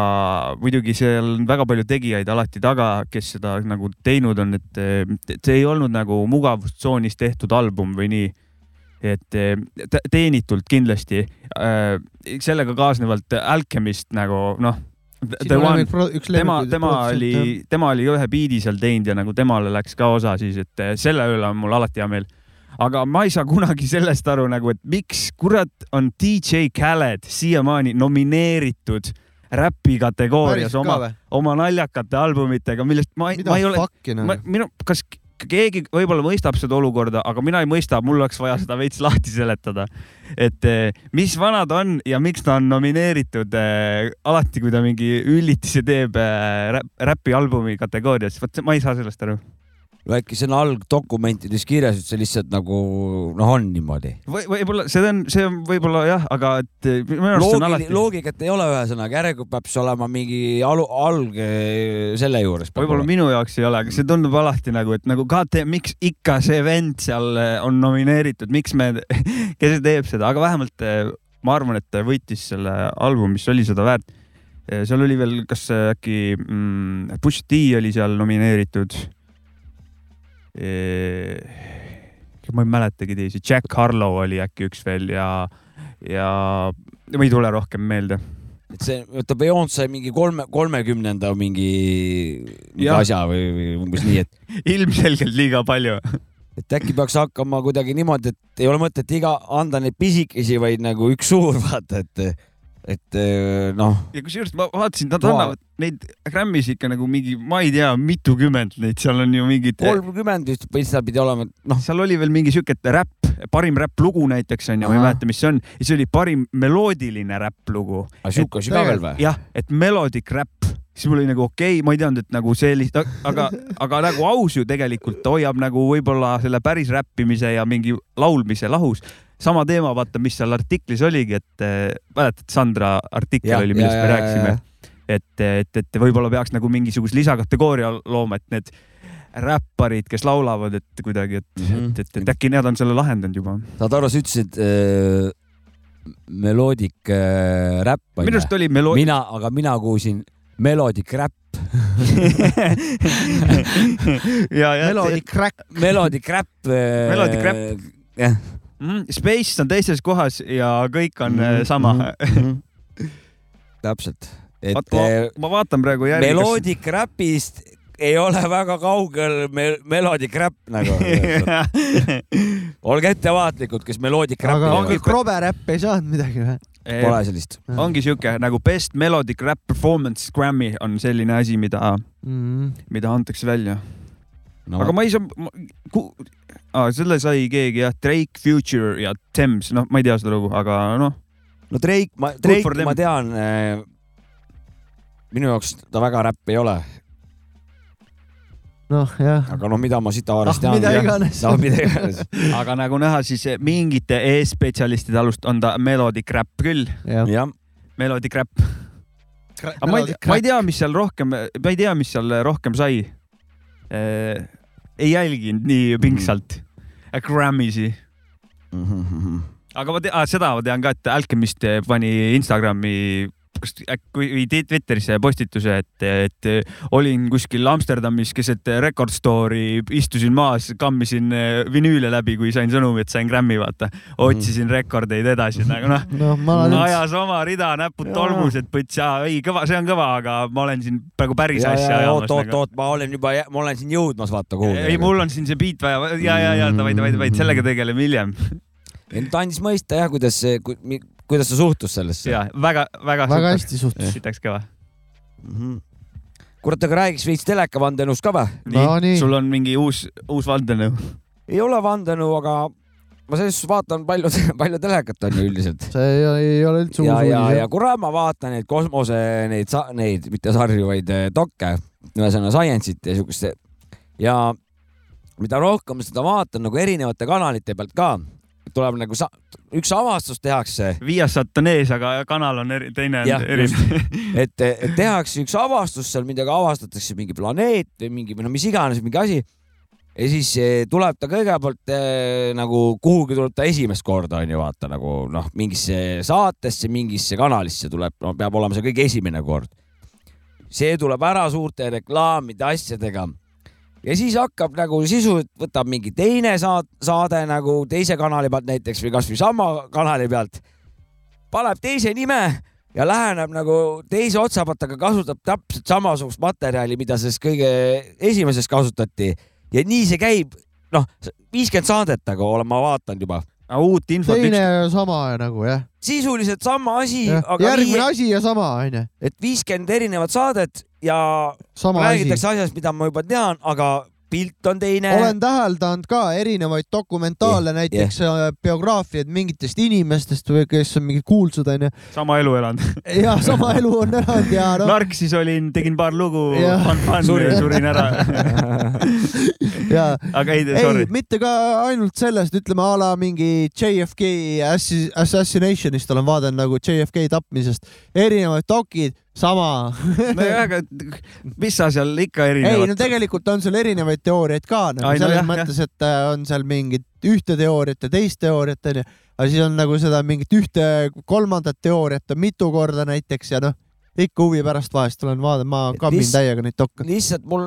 muidugi seal on väga palju tegijaid alati taga, kes seda nagu teinud on, et see ei olnud nagu mugavustsoonis tehtud album või nii. et teenitult kindlasti äh, sellega kaasnevalt Alchemist nagu noh One, tema, tema oli, tema oli ühe biidi seal teinud ja nagu temale läks ka osa siis, et selle üle on mul alati hea meel. aga ma ei saa kunagi sellest aru nagu, et miks kurat on DJ Khaled siiamaani nomineeritud räpi kategoorias oma, oma naljakate albumitega, millest ma, ma ei ole, minu, kas keegi võib-olla mõistab seda olukorda, aga mina ei mõista, mul oleks vaja seda veits lahti seletada. et eh, mis vana ta on ja miks ta on nomineeritud äh, alati, kui ta mingi üllitisi teeb äh, räpi albumi kategoorias, vot ma ei saa sellest aru või äkki see on algdokumentides kirjas, et see lihtsalt nagu noh, on niimoodi või,? võib-olla see on, see on võib-olla jah, aga et minu arust on alati. loogikat ei ole, ühesõnaga järelikult peab see olema mingi alu, alg selle juures. võib-olla minu jaoks ei ole, aga see tundub alati nagu, et nagu KT, miks ikka see vend seal eh, on nomineeritud, miks me, <laughs> kes teeb seda, aga vähemalt eh, ma arvan, et võitis selle albumi, mis oli seda väärt. Seal oli veel, kas äkki mm, Push D oli seal nomineeritud ma ei mäletagi teisi, Jack Harlow oli äkki üks veel ja, ja ma ei tule rohkem meelde. Et see, vaata Beyonce mingi kolme, kolmekümnenda mingi, mingi asja või, või umbes nii, et <laughs> ilmselgelt liiga palju. Et äkki peaks hakkama kuidagi niimoodi, et ei ole mõtet iga, anda neid pisikesi, vaid nagu üks suur, <laughs> vaata, et et eh, noh. ja kusjuures ma vaatasin, nad annavad neid Grammis ikka nagu mingi, ma ei tea, mitukümmend neid, seal on ju mingid. kolmkümmend vist seda pidi olema, noh. seal oli veel mingi siuke räpp, parim räpplugu näiteks on ju, ma ei mäleta, mis see on, ja siis oli parim meloodiline räpplugu. siuke veel või? jah, et melodic räpp siis mul oli nagu okei okay,, ma ei teadnud, et nagu sellist, aga, aga nagu aus ju tegelikult hoiab nagu võib-olla selle päris räppimise ja mingi laulmise lahus sama teema, vaata, mis seal artiklis oligi, et äh, mäletad, Sandra artikkel ja, oli, millest ja, me ja, rääkisime. et, et, et võib-olla peaks nagu mingisuguse lisakategooria looma, et need räpparid, kes laulavad, et kuidagi, et mm, -hmm. et, et, et äkki nad on selle lahendanud juba. saad aru, sa ütlesid äh, meloodik äh, räpp. minu arust oli melood-. mina, aga mina kuulsin meloodik räpp <laughs> ja, ja. meloodik räpp. meloodik räpp. meloodik räpp. jah mm,. Space on teises kohas ja kõik on mm -hmm. sama mm. -hmm. <laughs> täpselt. et Vaat, ma, eh, ma vaatan praegu järgi. Melodic kas... Rapist ei ole väga kaugel me Melodic Rap nagu <laughs> olge ettevaatlikud, kes Melodic Rapi. aga ongi Krobe Rap ei saanud midagi või? Pole sellist. ongi siuke nagu Best Melodic Rap Performance Grammy on selline asi, mida mm, mida antakse välja no.. aga ma ei saa, ah,, selle sai keegi jah, Drake, Future ja Thames, noh, ma ei tea seda lugu, aga noh. no Drake, ma, Drake ma tean äh,. minu jaoks ta väga räpp ei ole. Noh, jah. aga noh, mida ma Sitaarest ah, tean. mida iganes no,. mida iganes <laughs> aga nagu näha, siis mingite e-spetsialistide alust on ta melodic räpp küll. Melodic räpp. aga ma ei, ma ei tea, mis seal rohkem, ma ei tea, mis seal rohkem sai äh, ei jälginud nii pingsalt mm. Grammy'si mm. -hmm. aga ma tean seda ma tean ka, et Alchemist pani Instagrami kas äkki või Twitterisse postituse, et, et olin kuskil Amsterdamis keset Record Store'i, istusin maas, kammisin vinüüle läbi, kui sain sõnumi, et sain Grammy, vaata. otsisin mm. rekordeid edasi nagu noh no, no, ajas oma rida näpud tolmus, et põts, ei kõva, see on kõva, aga ma olen siin praegu päris ja, asja ajamas. oot, oot, nagu. oot, ma olen juba, ma olen siin jõudmas, vaata kuhugi. ei, mul on siin see beat vaja ja, ja, ja davai, davai, davai, sellega tegeleme hiljem ta andis mõista jah, kuidas kuidas ta suhtus sellesse? ja väga-väga. väga hästi suhtus. sitaks kõva mm. -hmm. kurat, aga räägiks veits teleka vandenõust ka või? no,, sul on mingi uus, uus vandenõu? ei ole vandenõu, aga ma selles suhtes vaatan palju, palju telekat on ju üldiselt. <laughs> see ei, ei ole üldse uus uudis. ja, ja, ja kurat, ma vaatan neid kosmose, neid, neid mitte sarju, vaid eh, dokke, ühesõnaga science'it ja siukest ja mida rohkem seda vaatan nagu erinevate kanalite pealt ka, tuleb nagu sa, üks avastus tehakse. Viasat on ees, aga kanal on eri, teine on erinev et, et tehakse üks avastus seal, midagi avastatakse, mingi planeet või mingi, no mis iganes, mingi asi. ja siis eh, tuleb ta kõigepealt eh, nagu kuhugi tuleb ta esimest korda onju, vaata nagu noh, mingisse saatesse, mingisse kanalisse tuleb no,, peab olema see kõige esimene kord. see tuleb ära suurte reklaamide, asjadega ja siis hakkab nagu sisuliselt, võtab mingi teine saad, saade nagu teise kanali pealt näiteks või kasvõi sama kanali pealt, paneb teise nime ja läheneb nagu teise otsa pealt, aga kasutab täpselt samasugust materjali, mida selles kõige esimeses kasutati. Ja nii see käib, noh, viiskümmend saadet nagu olen ma vaadanud juba uut infot. teine üks... sama nagu jah. sisuliselt sama asi. järgmine nii... asi ja sama onju. et viiskümmend erinevat saadet ja Sama räägitakse asi. asjast, mida ma juba tean, aga pilt on teine. olen täheldanud ka erinevaid dokumentaale yeah,, näiteks yeah. biograafiaid mingitest inimestest või kes on mingid kuulsad onju. sama elu elanud <laughs> jah, sama elu on elanud ja no.. Narksis olin, tegin paar lugu, surin, surin ära <laughs> aga ei, sorry. mitte ka ainult sellest, ütleme a la mingi JFK Assassinationist olen vaadanud nagu JFK tapmisest, erinevad dokid sama nojah, aga mis sa seal ikka erinevat. ei no tegelikult on seal erinevaid teooriaid ka nagu Ai, selles no, jah, mõttes, et äh, on seal mingit ühte teooriat ja teist teooriat onju, aga siis on nagu seda mingit ühte kolmandat teooriat on mitu korda näiteks ja noh, ikka huvi pärast vahest olen vaadanud, ma kammin täiega neid dokke. lihtsalt mul,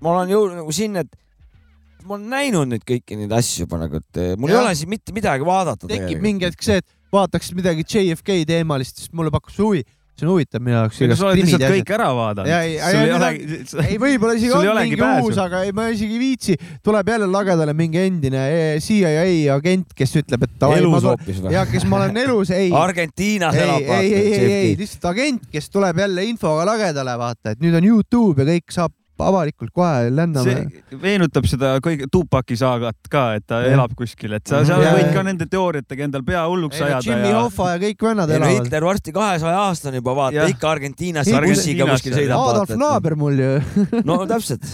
ma olen jõudnud nagu sinna, et ma olen näinud neid kõiki neid asju juba nagu, et mul ja. ei ole siin mitte midagi vaadata. tekib mingi hetk see, et vaataks midagi JFK teemalist, siis mulle pakkus huvi see on huvitav minu jaoks. sa oled lihtsalt kõik ära vaadanud. ei, ei, ei, ei võib-olla isegi on mingi pääsu. uus, aga ei, ma isegi ei viitsi. tuleb jälle lagedale mingi endine CIA agent, kes ütleb, et. elus hoopis või? ja kes ma olen elus, ei. Argentiinas elab. ei, ei, ei, ei, lihtsalt agent, kes tuleb jälle infoga lagedale, vaata, et nüüd on Youtube ja kõik saab avalikult kohe lendame. see meenutab seda kõige Tupaki saagat ka, et ta ja. elab kuskil, et sa seal võid ka nende teooriatega endal pea hulluks ajada. Jimmy ja... Hoffa ja kõik vennad elavad. Hitler varsti kahesaja aastane juba, vaata ikka Argentiinas bussiga kuskil sõidab. Adolf naaber mul ju <laughs> no täpselt,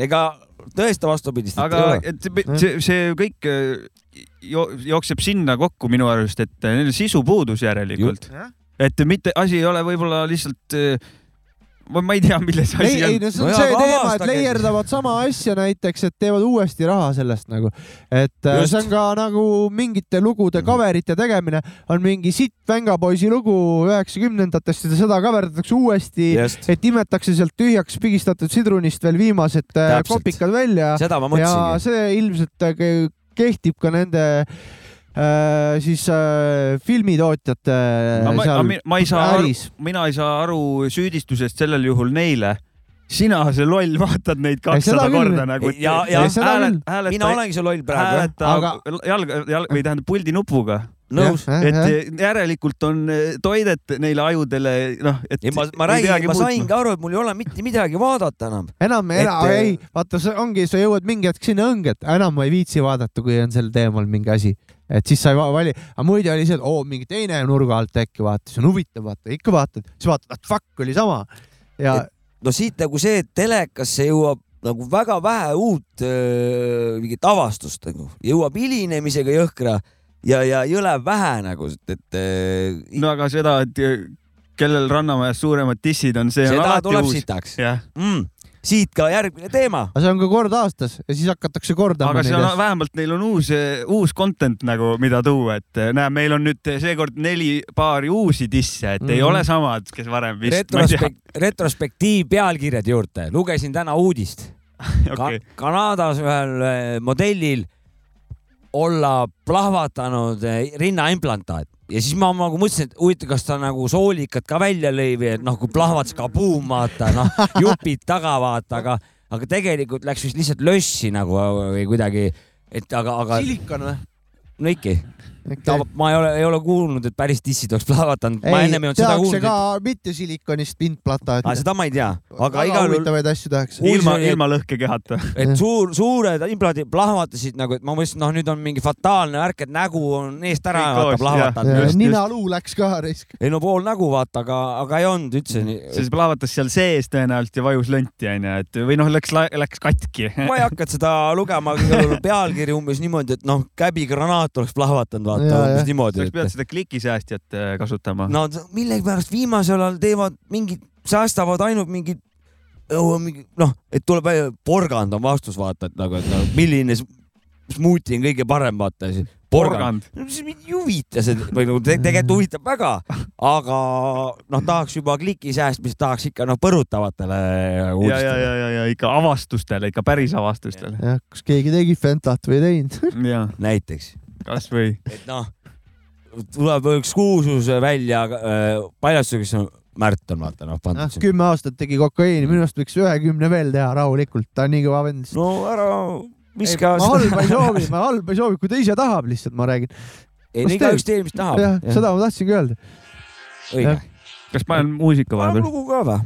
ega tõesta vastupidist. aga et see, see kõik äh, jookseb sinna kokku minu arust, et neil sisu puudus järelikult. et mitte asi ei ole võib-olla lihtsalt äh, ma ei tea, milles asi ei, on. ei no see on no see teema, et leierdavad sama asja näiteks, et teevad uuesti raha sellest nagu, et äh, Just. see on ka nagu mingite lugude cover'ite tegemine, on mingi sitt Vängapoisi lugu üheksakümnendatest ja seda coverdatakse uuesti, et imetakse sealt tühjaks pigistatud sidrunist veel viimased äh, Täpselt. kopikad välja. ja see ilmselt äh, kehtib ka nende Äh, siis äh, filmitootjate no, ma, seal ma, ma ei saa äris. mina ei saa aru süüdistusest sellel juhul neile sina, see loll, vaatad neid kakssada korda nagu. ja, ja hääled, hääled, mina olengi see loll praegu. hääleta aga... jalg, jalg või tähendab puldi nupuga. nõus. et järelikult on eh, toidet neile ajudele, noh, et. ma, ma räägin, ma saingi aru, et mul ei ole mitte midagi vaadata enam. enam, enam, ei, vaata, see ongi, sa jõuad mingi hetk sinna õnge, et enam ma ei viitsi vaadata, kui on sel teemal mingi asi et siis sa ei vali, aga muidu oli see, et oo, mingi teine nurga alt äkki vaata, siis on huvitav vaata, ikka vaatad, siis vaatad, et fuck oli sama ja. no siit nagu see, et telekasse jõuab nagu väga vähe uut öö, mingit avastust nagu, jõuab hilinemisega jõhkra ja, ja jõle vähe nagu, et, et. no aga seda, et kellel Rannamäes suuremad dissid on, see seda on alati tuleb uus. sitaks. Mm siit ka järgmine teema. aga see on ka kord aastas ja siis hakatakse kordama. aga see on vähemalt neil on uus, uus content nagu, mida tuua, et näe, meil on nüüd seekord neli paari uusi disse, et mm -hmm. ei mhm. ole samad, kes varem vist. Retrospek retrospektiiv pealkirjad juurde, lugesin täna uudist <laughs> okay. Ka. Kanadas ühel eh, modellil olla plahvatanud eh, rinnaimplantaat ja siis ma nagu mõtlesin, et huvitav, kas ta nagu soolikat ka välja lõi või et noh, kui plahvatas kabuum, vaata noh, <laughs> jupid taga vaata, aga, aga tegelikult läks vist lihtsalt lössi nagu või kuidagi, et aga, aga. silikon või? no ikka okay.. ma ei ole, ei ole kuulnud, et päris dissid oleks plahvatanud. ma ennem ei olnud seda kuulnud. ka mitte silikonist pintplata. seda ma ei tea, aga igal juhul. huvitavaid asju tehakse. ilma, ilma lõhkekehata. et suur, suured implandid plahvatasid nagu, et ma mõtlesin, noh, nüüd on mingi fataalne värk, et nägu on eest ära vaata plahvatanud. ninaluu läks ka risk. ei no pool nägu vaata, aga, aga ei olnud üldse nii. see plahvatas seal sees tõenäoliselt ja vajus lonti onju, et või noh, läks, läks katki ma ei hakanud seda lugema, pealkiri umbes niimoodi, et noh, käbigranaat oleks plahvatanud vaata umbes niimoodi. sa pead seda klikisäästjat äh, kasutama. no millegipärast viimasel ajal teevad mingid, säästavad ainult mingid noh, et tuleb välja, porgand on vastus, vaata, et nagu, et nagu, milline smuuti on kõige parem, vaata siis. porgand. no see mind ei huvita see või nagu tegelikult huvitab väga, aga noh, tahaks juba kliki säästmist, tahaks ikka noh, põrutavatele uudistele. ja, ja, ja, ja ikka avastustele, ikka päris avastustele. jah, kas keegi tegi Fentat või ei teinud <laughs> näiteks kasvõi. et noh, tuleb üks kuulsus välja äh, paljastuseks on Märt on vaata noh pandud ah,. kümme aastat tegi kokaiini, minu arust võiks ühekümne veel teha rahulikult, ta on nii kõva vend. no ära viska. ma halba ei soovi, ma <laughs> halba ei soovi, kui ta ise tahab, lihtsalt ma räägin. ei, no igaüks teeb, mis tahab. seda ma tahtsingi öelda. õige. kas panen muusika vahepeal? lugu ka või?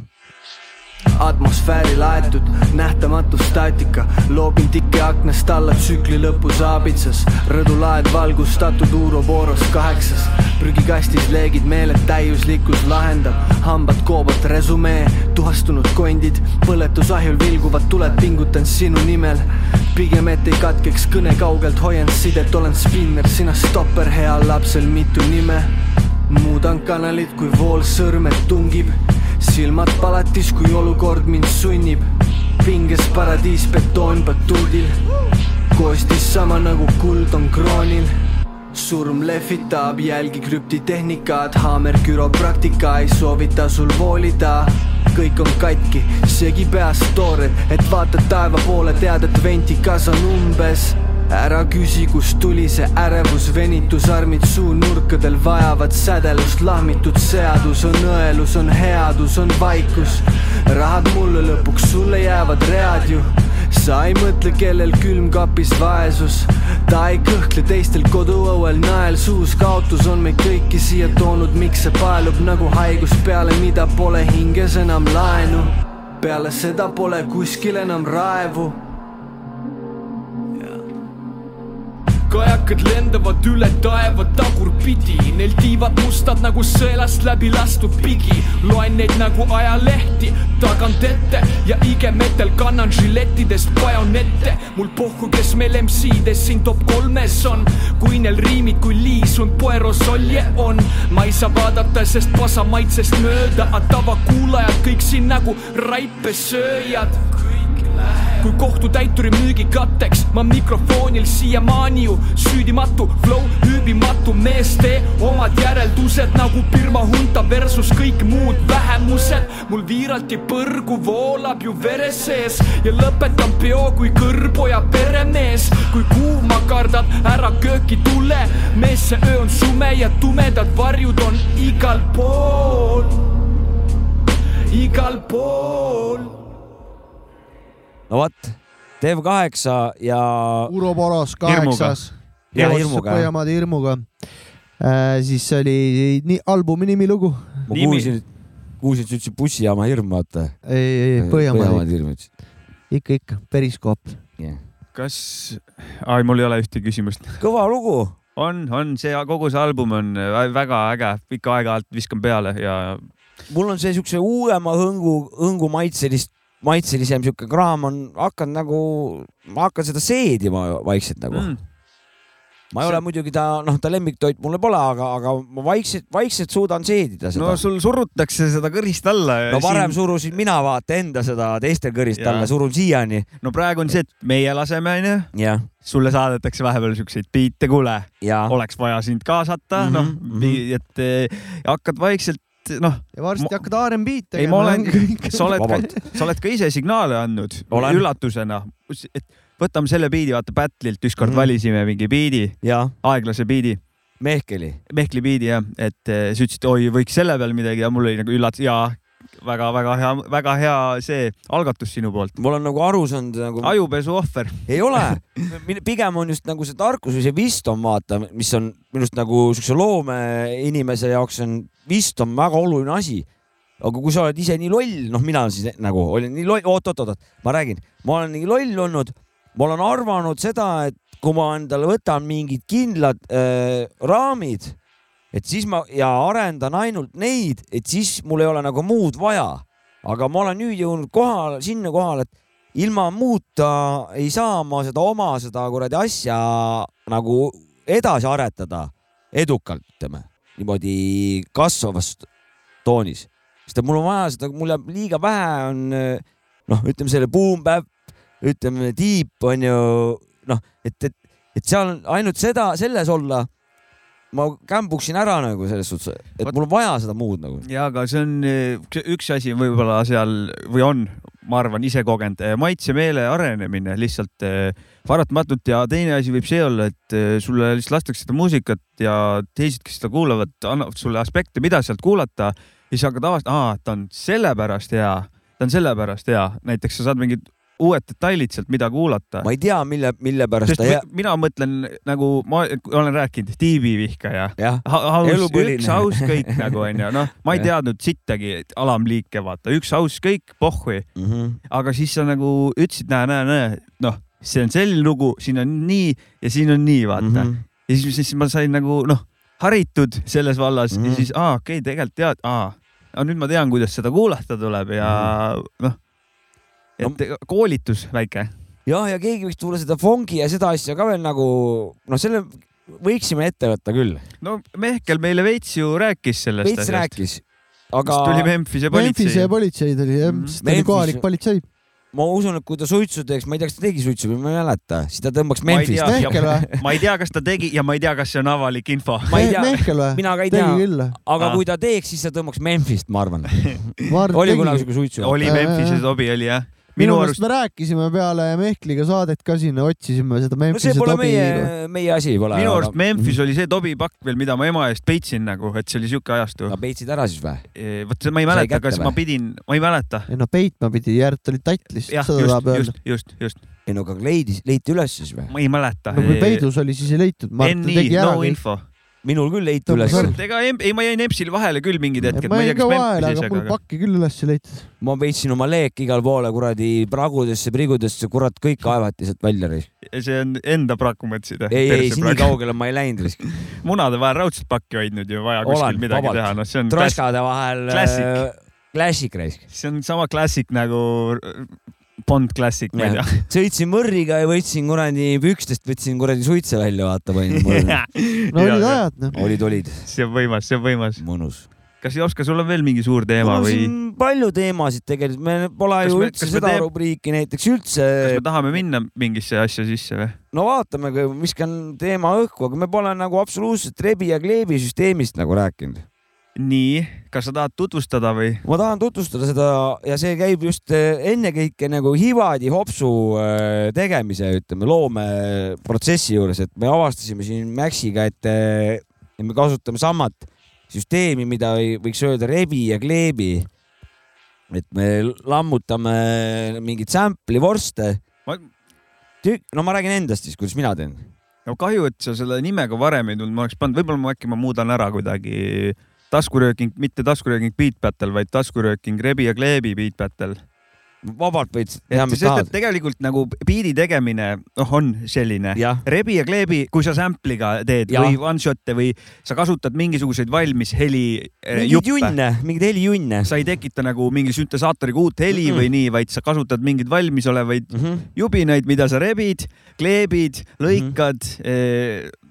Atmosfääri laetud nähtamatu staatika. Loobin tiki aknast alla tsükli lõpus aabitsas rõdulaed valgustatud Uurobooros kaheksas. Prügikastis leegid meeled täiuslikkus lahendab. Hambad koobalt resümee tuhastunud kondid. Põletusahjul vilguvad tuled pingutan sinu nimel. Pigem et ei katkeks kõne kaugelt hoian sidet olen spinner. Sina stopper heal lapsel mitu nime. Muudan kanalit kui vool sõrmed tungib silmad palatis, kui olukord mind sunnib. pinges paradiis betoonbatuudil, koostis sama nagu kuld on kroonil surm lehvitab jälgi krüptitehnikat, haamer küropraktika ei soovita sul voolida. kõik on katki, segi peas toored, et vaatad taeva poole, tead, et ventikas on umbes ära küsi, kust tuli see ärevus, venitusarmid suunurkadel vajavad sädelust, lahmitud seadus on õelus, on headus, on vaikus. rahad mulle lõpuks, sulle jäävad read ju. Sa ei mõtle, kellel külmkapis vaesus, ta ei kõhkle teistel koduõuel nael. Suus, kaotus on meid kõiki siia toonud, miks see paelub nagu haigus peale, mida pole hinges enam laenu. peale seda pole kuskil enam raevu kajakad lendavad üle taeva tagurpidi, neil tiivad mustad nagu sõelast läbi lastud pigi. loen neid nagu ajalehti tagant ette ja igemetel kannan žilettidest bajonette. mul pohhu, kes meil MC-des siin top kolmes on, kui neil riimid kui liis un puerosolje on. ma ei saa vaadata, sest pasa maitsest mööda, aga tavakuulajad kõik siin nagu raipesööjad kui kohtutäituri müügikatteks ma mikrofonil siiamaani ju süüdimatu, flow hüübimatu mees, tee omad järeldused nagu Birma hunta versus kõik muud vähemused. mul viiralt ja põrgu voolab ju vere sees ja lõpetan peo kui kõrboja peremees. kui kuuma kardad, ära kööki tule, mees, see öö on sume ja tumedad varjud on igal pool, igal pool no vot, Dev8 ja. Uroboros kaheksas. ja hirmuga. Põhjamaade hirmuga äh,. siis oli nii albumi nimi lugu. ma kuulsin, kuulsin, et sa ütlesid bussijaama hirm, vaata. ei, ei, ei, Põhjamaade hirm ütlesid. ikka, ikka, periskoop yeah.. kas, ai, mul ei ole ühtegi küsimust. kõva lugu on, on see kogu see album on väga äge, ikka aeg-ajalt viskan peale ja. mul on see siukse uuema hõngu, hõngu maitselist maitselisem sihuke kraam on hakanud nagu, ma hakkan seda seedima vaikselt nagu mm. ma ei see... ole muidugi ta, noh, ta lemmiktoit mulle pole, aga, aga ma vaikselt, vaikselt suudan seedida seda. no sul surutakse seda kõrist alla. no varem siin... surusin mina vaata enda seda teiste kõrist ja. alla, surun siiani. no praegu on see, et meie laseme, onju. sulle saadetakse vahepeal siukseid biite, kuule, oleks vaja sind kaasata mm, -hmm, noh -hmm., et eh, hakkad vaikselt et noh. ja varsti ma... hakkad R'n'B-d tegema. ei, ma olen, <laughs> sa oled ka, sa oled ka ise signaale andnud olen. üllatusena, et võtame selle biidi, vaata Battle'ilt ükskord mm. valisime mingi biidi, aeglase biidi. Mehkeli. Mehkli biidi jah, et eh, sa ütlesid, oi, võiks selle peal midagi ja mul oli nagu üllatus ja väga-väga hea, väga hea see algatus sinu poolt. mul on nagu aru saanud nagu. ajupesu ohver. ei ole, <laughs> pigem on just nagu see tarkus või see wisdom, vaata, mis on minu arust nagu siukse loomeinimese jaoks on wisdom väga oluline asi. aga kui sa oled ise nii loll, noh, mina siis nagu olin nii loll, oot-oot-oot, ma räägin, ma olen nii loll olnud, ma olen arvanud seda, et kui ma endale võtan mingid kindlad äh, raamid et siis ma ja arendan ainult neid, et siis mul ei ole nagu muud vaja. aga ma olen nüüd jõudnud kohale, sinna kohale, et ilma muuta ei saa ma seda oma seda kuradi asja nagu edasi aretada edukalt, ütleme niimoodi kasvavas toonis, sest et mul on vaja seda, mul jääb liiga vähe on noh, ütleme selle boom bap, ütleme deep on ju noh, et, et, et seal ainult seda, selles olla ma kämbuksin ära nagu selles suhtes, et mul on vaja seda muud nagu. ja, aga see on üks asi võib-olla seal või on, ma arvan, ise kogenud. Maitsemeele arenemine lihtsalt paratamatult. Ja teine asi võib see olla, et sulle lihtsalt lastakse seda muusikat ja teised, kes seda kuulavad, annavad sulle aspekte, mida sealt kuulata. Ja siis hakkad avastama, aa, ta on sellepärast hea, ta on sellepärast hea, näiteks sa saad mingid uued detailid sealt, mida kuulata. ma ei tea, mille, mille pärast ta jää. mina mõtlen nagu ma olen rääkinud, tiibivihkaja. üks aus kõik nagu onju, noh, ma ei teadnud sittagi alamliike, vaata, üks aus kõik, pohhui mm. -hmm. aga siis sa nagu ütlesid, näe, näe, näe, noh, see on selline lugu, siin on nii ja siin on nii, vaata mm. -hmm. ja siis, siis ma sain nagu noh, haritud selles vallas mm -hmm. ja siis, aa, okei okay,, tegelikult tead, aa, nüüd ma tean, kuidas seda kuulata tuleb ja -hmm. noh et no. koolitus väike. jah, ja keegi võiks tulla seda fongi ja seda asja ka veel nagu noh, selle võiksime ette võtta küll. no Mehkel meile veits ju rääkis sellest. veits asjast. rääkis, aga. tuli Memphise politsei. Memphise politsei tuli jah mm, sest ta oli kohalik politsei ma usun, et kui ta suitsu teeks, ma ei tea, kas ta tegi suitsu või ma ei mäleta, siis ta tõmbaks Memphist. Mehkel või? <laughs> ma ei tea, kas ta tegi ja ma ei tea, kas see on avalik info. Mehkel või? mina ka ei tea, aga Aa. kui ta teeks, siis ta tõmbaks Memphist, ma arvan oli kunagi siuke suitsu? oli Memphises hobi oli jah minu arust me rääkisime peale Mehkliga saadet ka siin, otsisime seda Memphise no see pole tobi... meie, meie asi pole. minu arust Memphis oli see tobipakk veel, mida ma ema eest peitsin nagu, et see oli siuke ajastu. no peitsid ära siis või? vot ma ei mäleta, kas või? ma pidin, ma ei mäleta. ei no peitma pidi, Järt oli tatt lihtsalt, seda tahab öelda. just, just, just. ei no aga leidis, leiti üles siis või? ma ei mäleta. no kui peidus oli, siis ei leitud. NI, no info minul küll leiti üles. ega ei, ma jäin EMS-il vahele küll mingid hetked. ma jäin ka vahele, aga mul pakki küll üles ei leitud. ma peitsin oma leeki igale poole kuradi pragudesse, prigudesse, kurat, kõik kaevati sealt välja. see on enda praku mõtlesid? ei, ei, nii kaugele ma ei läinud. <laughs> munade vahel raudselt pakki hoidnud ju, vaja kuskil Olen, midagi vabalt. teha, noh, see on. troskade vahel. Klassik. Klassik raisk. see on sama klassik nagu Bond Classic, ma ei tea. sõitsin Mõrriga ja võtsin kuradi pükstest, võtsin kuradi suitse välja, vaata panin <laughs> no olid ajad, noh. olid, olid. see on võimas, see on võimas. mõnus. kas Joska, sul on veel mingi suur teema no, või? palju teemasid tegelikult, me pole kas ju me, üldse seda teeb... rubriiki näiteks üldse. kas me tahame minna mingisse asja sisse või? no vaatame, viskan teema õhku, aga me pole nagu absoluutselt rebi ja kleebi süsteemist nagu rääkinud nii, kas sa tahad tutvustada või? ma tahan tutvustada seda ja see käib just eh, ennekõike nagu Hivadi hopsu eh, tegemise, ütleme loomeprotsessi juures, et me avastasime siin Maxiga, et eh, me kasutame samat süsteemi, mida võiks öelda rebi ja kleebi. et me lammutame mingeid sample'i vorste ma.... no ma räägin endast siis, kuidas mina teen. no kahju, et sa selle nimega varem ei tulnud, ma oleks pannud, võib-olla ma äkki ma muudan ära kuidagi taskurööking, mitte taskurööking Beat Battle, vaid taskurööking Rebi ja Kleebi Beat Battle vabalt võid teha, mis tahad. tegelikult nagu biidi tegemine, noh, on selline rebi ja kleebi, kui sa sample'iga teed ja. või one shot'e või sa kasutad mingisuguseid valmis heli eh, mingeid junne, mingeid helijunne. sa ei tekita nagu mingi süntesaatoriga uut heli mm -hmm. või nii, vaid sa kasutad mingeid valmisolevaid mm -hmm. jubinaid, mida sa rebid, kleebid, lõikad mm, -hmm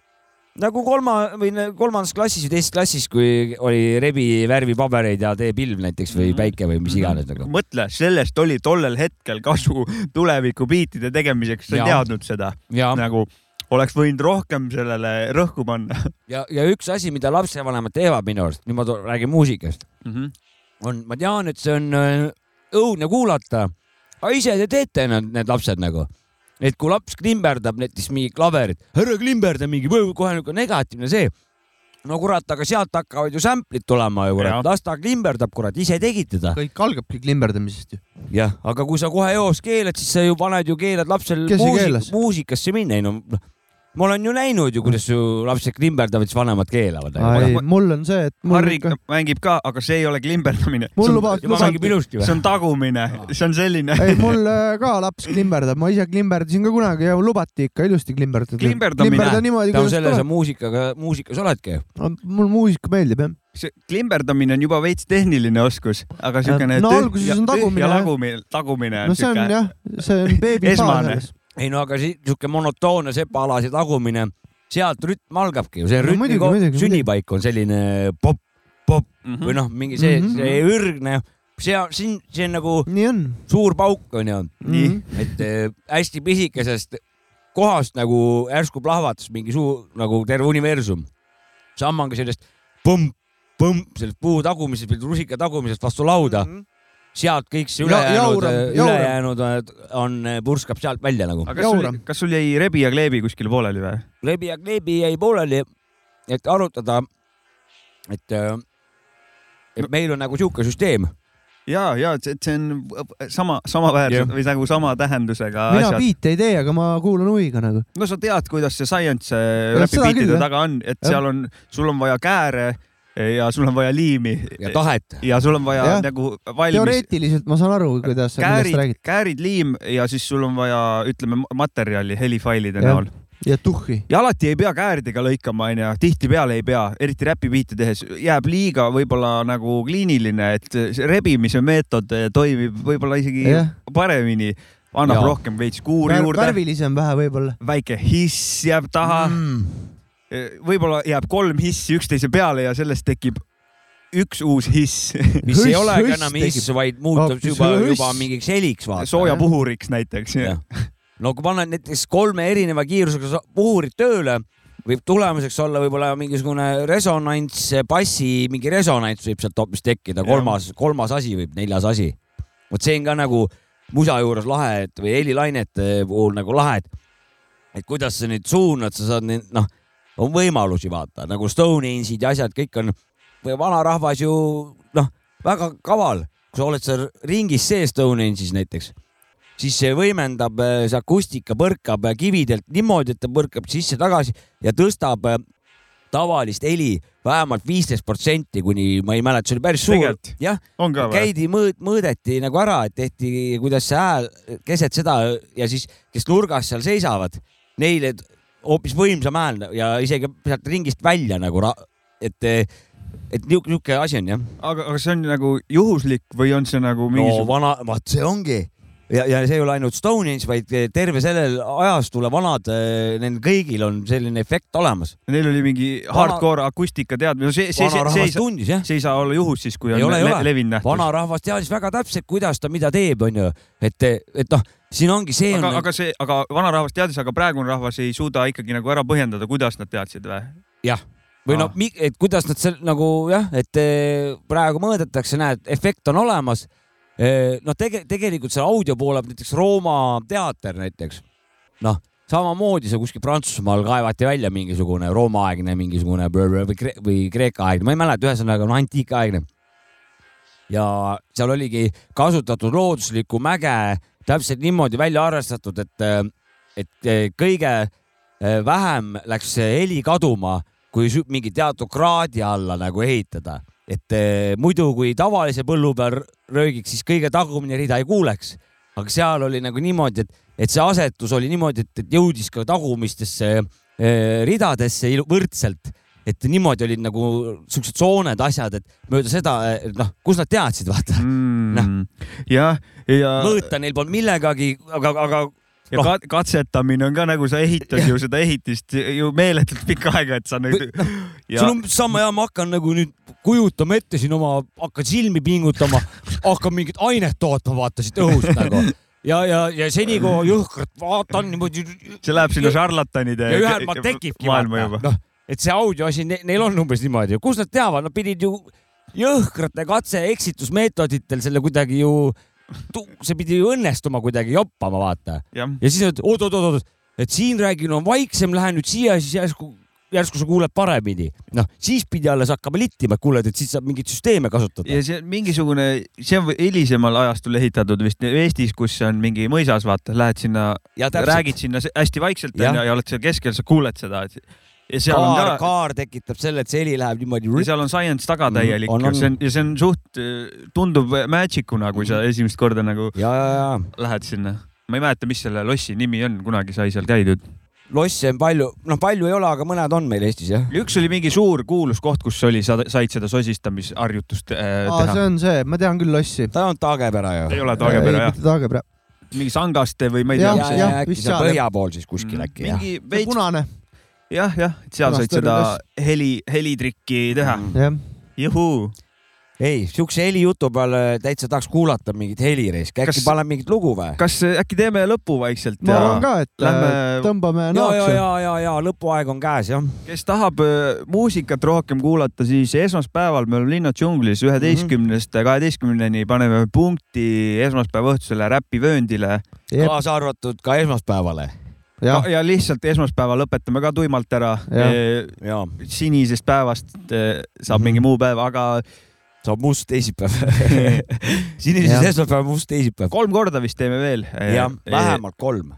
nagu kolma või kolmandas klassis või teises klassis, kui oli rebi värvipabereid ja tee pilv näiteks või mhm. päike või mis iganes nagu. mõtle, sellest oli tollel hetkel kasu tuleviku biitide tegemiseks, sa ei teadnud seda. nagu oleks võinud rohkem sellele rõhku panna. <laughs> ja, ja üks asi, mida lapsevanemad teevad minu arust, nüüd ma räägin muusikast mm, -hmm. on, ma tean, et see on äh, õudne kuulata, aga ise te teete need, need lapsed nagu et kui laps klimberdab näiteks mingi klaverit, ära klimberda mingi, kohe nagu negatiivne see. no kurat, aga sealt hakkavad ju sample'id tulema ju kurat, las ta klimberdab, kurat, ise tegid teda. kõik algabki klimberdamisest ju. jah, aga kui sa kohe eos keelad, siis sa ju paned ju keelad lapsel muusik, muusikasse minna, ei no noh ma olen ju näinud ju, kuidas su lapsed klimberdavad, siis vanemad keelavad. mul on see, et. Harri ka... mängib ka, aga see ei ole klimberdamine. mul ilusti või? see on tagumine, see on selline. ei, mul äh, ka laps klimberdab, ma ise klimberdasin ka kunagi ja lubati ikka ilusti klimberdada. klimberdamine. tänu sellele sa muusikaga, muusikas oledki. mul muusika meeldib jah see klimberdamine on juba veits tehniline oskus, aga siukene. no alguses on tagumine. tagumine. no see on jah, see on beebi faas ei no aga sihuke monotoonne sepaalase tagumine, sealt rütm algabki ju, see no, rütmi muidugi, sünnipaik on selline pop, pop mm -hmm. või noh, mingi see mm, -hmm. see ürgne, see on siin, see on nagu on. suur pauk on ju mm. -hmm. et äh, hästi pisikesest kohast nagu järsku plahvatas mingi suur nagu terve universum. sama on ka sellest põmp, põmp, sellest puu tagumisest või rusika tagumisest vastu lauda mm. -hmm sealt kõik see ülejäänud, ülejäänud on, purskab sealt välja nagu. aga kas sul, kas sul jäi rebi ja kleebi kuskile pooleli või? rebi ja kleebi jäi pooleli, et arutada, et, et meil on nagu sihuke süsteem ja, ja et see on sama, samaväärsed või nagu sama tähendusega mina asjad. biite ei tee, aga ma kuulan huviga nagu. no sa tead, kuidas see science räpibiitide taga on, et ja. seal on, sul on vaja kääre ja sul on vaja liimi. ja tahet. ja sul on vaja ja. nagu valmis. teoreetiliselt ma saan aru, kuidas käärid, sa räägid. käärid, liim ja siis sul on vaja, ütleme, materjali helifailide näol ja tuhhi. ja alati ei pea kääridega lõikama, onju, tihtipeale ei pea, eriti räpibiite tehes jääb liiga võib-olla nagu kliiniline, et see rebimise meetod toimib võib-olla isegi ja. paremini annab ja. rohkem veits kuuri Vär, juurde. värvilisem vähe võib-olla. väike hiss jääb taha mm võib-olla jääb kolm hissi üksteise peale ja sellest tekib üks uus hiss <laughs> mis hüss, ei olegi enam hiss, vaid muutub oh, juba, juba mingiks heliks vaata. soojapuhuriks näiteks. no kui panna näiteks kolme erineva kiirusega puhurid tööle, võib tulemuseks olla võib-olla mingisugune resonants, bassi mingi resonants võib sealt hoopis tekkida, kolmas, kolmas asi võib, neljas asi. vot see on ka nagu musa juures lahe, et või helilainete puhul nagu lahe, et, et kuidas sa nüüd suunad, sa saad neid, noh, on võimalusi vaata nagu Stonehouse'id ja asjad, kõik on, vanarahvas ju noh, väga kaval, kui sa oled seal ringis sees Stonehouse'is näiteks, siis see võimendab, see akustika põrkab kividelt niimoodi, et ta põrkab sisse-tagasi ja tõstab tavalist heli vähemalt viisteist protsenti, kuni ma ei mäleta, see oli päris suur. jah, käidi mõõd, mõõdeti nagu ära, et tehti, kuidas see hääl keset seda ja siis, kes nurgas seal seisavad, neile hoopis võimsam hääl ja isegi sealt ringist välja nagu, et et niisugune asi on jah. aga, aga see on nagu juhuslik või on see nagu mingisugune no, vana, vaat see ongi ja, ja see ei ole ainult Stonehill, vaid terve sellel ajastule vanad, eh, neil kõigil on selline efekt olemas. Neil oli mingi hardcore akustika teadmine no, see, see, see, see, ei, tundis, see ei saa olla juhus siis, kui ei on ole, le levinud nähtus. vanarahvas teadis väga täpselt, kuidas ta mida teeb, onju, et, et noh, siin ongi see. aga on..., aga see, aga vanarahvas teadis, aga praegune rahvas ei suuda ikkagi nagu ära põhjendada, kuidas nad teadsid või? jah või noh, et kuidas nad seal nagu jah, et eh, praegu mõõdetakse, näed, efekt on olemas noh, tege-, tegelikult seal audio poole pealt näiteks Rooma teater näiteks, noh, samamoodi see kuskil Prantsusmaal kaevati välja mingisugune Rooma-aegne mingisugune või, kre või Kreeka-aegne, ma ei mäleta, ühesõnaga no antiikaegne. ja seal oligi kasutatud looduslikku mäge täpselt niimoodi välja arvestatud, et, et kõige vähem läks heli kaduma, kui mingi teatud kraadi alla nagu ehitada et eh, muidu, kui tavalise põllu peal röögiks, siis kõige tagumine rida ei kuuleks, aga seal oli nagu niimoodi, et, et see asetus oli niimoodi, et, et jõudis ka tagumistesse eh, ridadesse võrdselt, et niimoodi olid nagu siuksed sooned, asjad, et mööda seda, noh, kus nad teadsid, vaata mm,. noh, jah, ja. mõõta neil polnud millegagi, aga, aga ja no. katsetamine on ka nagu sa ehitad ju seda ehitist ju meeletult pikka aega, et sa nagu. Ja... sul on sama hea, ma hakkan nagu nüüd kujutama ette siin oma, hakkan silmi pingutama, hakkan mingit ainet tootma, vaata siit õhust nagu ja, ja, ja seni kui jõhkralt vaatan niimoodi. see läheb sinna šarlatanide. ja ühel maal tekibki vaata, noh, et see audio asi ne, neil on umbes niimoodi, kus nad teavad, nad pidid ju jõhkrate katse eksitusmeetoditel selle kuidagi ju see pidi ju õnnestuma kuidagi joppama, vaata. ja siis oot-oot-oot, et siin räägin, on vaiksem, lähen nüüd siia, siis järsku, järsku sa kuuled paremini. noh, siis pidi alles hakkama littima, et kuuled, et siis saab mingeid süsteeme kasutada. ja see on mingisugune, see on hilisemal ajastul ehitatud vist Eestis, kus on mingi mõisas, vaata, lähed sinna, räägid sinna hästi vaikselt ja, ja oled seal keskel, sa kuuled seda kaar ka..., kaar tekitab selle, et see heli läheb niimoodi. ja seal on science taga mm, täielik mm,, see on ja see on suht, tundub magic una, kui sa mm. esimest korda nagu ja, ja, ja. lähed sinna. ma ei mäleta, mis selle lossi nimi on, kunagi sai seal käidud. losse on palju, noh, palju ei ole, aga mõned on meil Eestis jah. üks oli mingi suur kuulus koht, kus oli, sa said seda sosistamisharjutust äh, Aa, teha. see on see, ma tean küll lossi. ta on Taagepera ju. ei ole Taagepera jah. Taagepera. mingi Sangaste või ma ei tea. jah, jah, äkki see põhja pool siis kuskil mm, äkki jah. mingi veits. punane jah, jah, et seal said seda heli, helitrikki teha mm.. juhuu. ei, siukse helijutu peale täitsa tahaks kuulata mingit helireiski, äkki kas, paneme mingit lugu või? kas äkki teeme lõpu vaikselt? ma arvan ka, et lähme... tõmbame naakse. ja, ja, ja, ja lõpuaeg on käes jah. kes tahab äh, muusikat rohkem kuulata, siis esmaspäeval me oleme Linna džunglis üheteistkümnest kaheteistkümneni paneme punkti esmaspäeva õhtusele räpivööndile. kaasa arvatud ka esmaspäevale ja, ja lihtsalt esmaspäeva lõpetame ka tuimalt ära. Sinisest päevast saab mm -hmm. mingi muu päev, aga saab must teisipäev <laughs> sinisest esmaspäeva must teisipäev. kolm korda vist teeme veel. jah, vähemalt kolm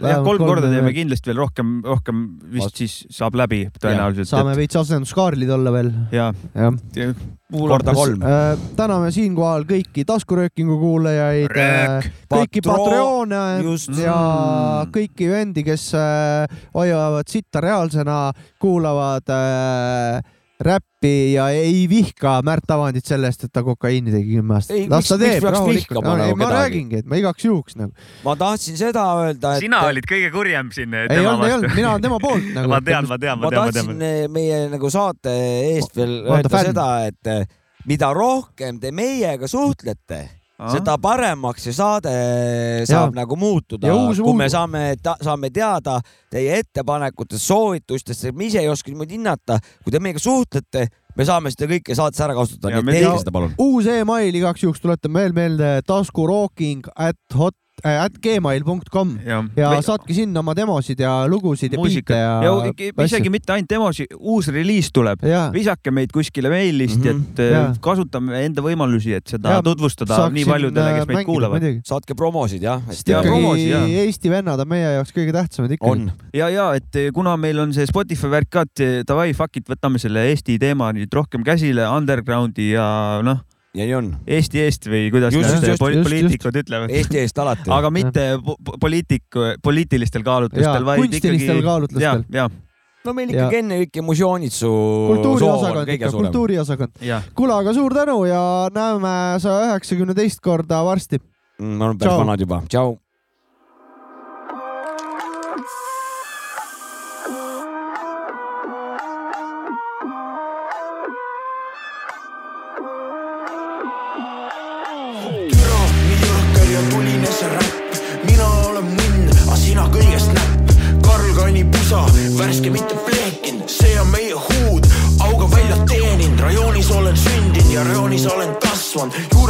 jah, kolm korda teeme kindlasti veel rohkem, rohkem vist siis saab läbi tõenäoliselt. saame veits asenduskaarlid olla veel. ja, ja. korda kolm äh,. täname siinkohal kõiki taskuröökingu kuulajaid, äh, kõiki Patreone ja mm. kõiki vendi, kes äh, hoiavad sitta reaalsena, kuulavad äh, räppi ja ei vihka Märt Avandit sellest, et ta kokaiini tegi kümme aastat. las ta teeb rahulikult. No, ei, ma räägingi, et ma igaks juhuks nagu. ma tahtsin seda öelda, et. sina olid kõige kurjem siin. ei olnud, ei olnud, mina olen tema poolt <laughs> nagu. ma tean, ma tean, ma tean. ma tahtsin eh, meie nagu saate eest veel öelda seda, et eh, mida rohkem te meiega suhtlete seda paremaks see saade saab ja. nagu muutuda, kui uus... me saame, saame teada teie ettepanekutest, soovitustest, me ise ei oska niimoodi hinnata, kui te meiega suhtlete, me saame seda kõike saates ära kasutada, uus email igaks juhuks tuletan veel meelde taskurooking at hot at gmail.com ja, ja või... saatke sinna oma demosid ja lugusid ja biite ja. ja isegi mitte ainult demosid, uus reliis tuleb, visake meid kuskile meilist mm, -hmm. et ja. Äh, kasutame enda võimalusi, et seda ja, tutvustada nii paljudele, kes meid kuulavad. saatke promosid jah. sest ikkagi Eesti vennad on meie jaoks kõige tähtsamad ikkagi. ja, ja et äh, kuna meil on see Spotify värk ka, et davai, fuck it, võtame selle Eesti teema nüüd rohkem käsile, undergroundi ja noh ja nii on. Eesti eest või kuidas just, need just, poliitikud just, ütlevad. Eesti eest alati. aga mitte poliitik, poliitilistel kaalutlustel, vaid kunstilistel kaalutlustel. no meil ikkagi enne kõik emotsioonitsu. kultuuriosakond ikka, kultuuriosakond. kuule, aga suur tänu ja näeme saja üheksakümne teist korda varsti. Mm, me oleme päris vanad juba, tšau sündinud ja rajoonis olen kasvanud, juured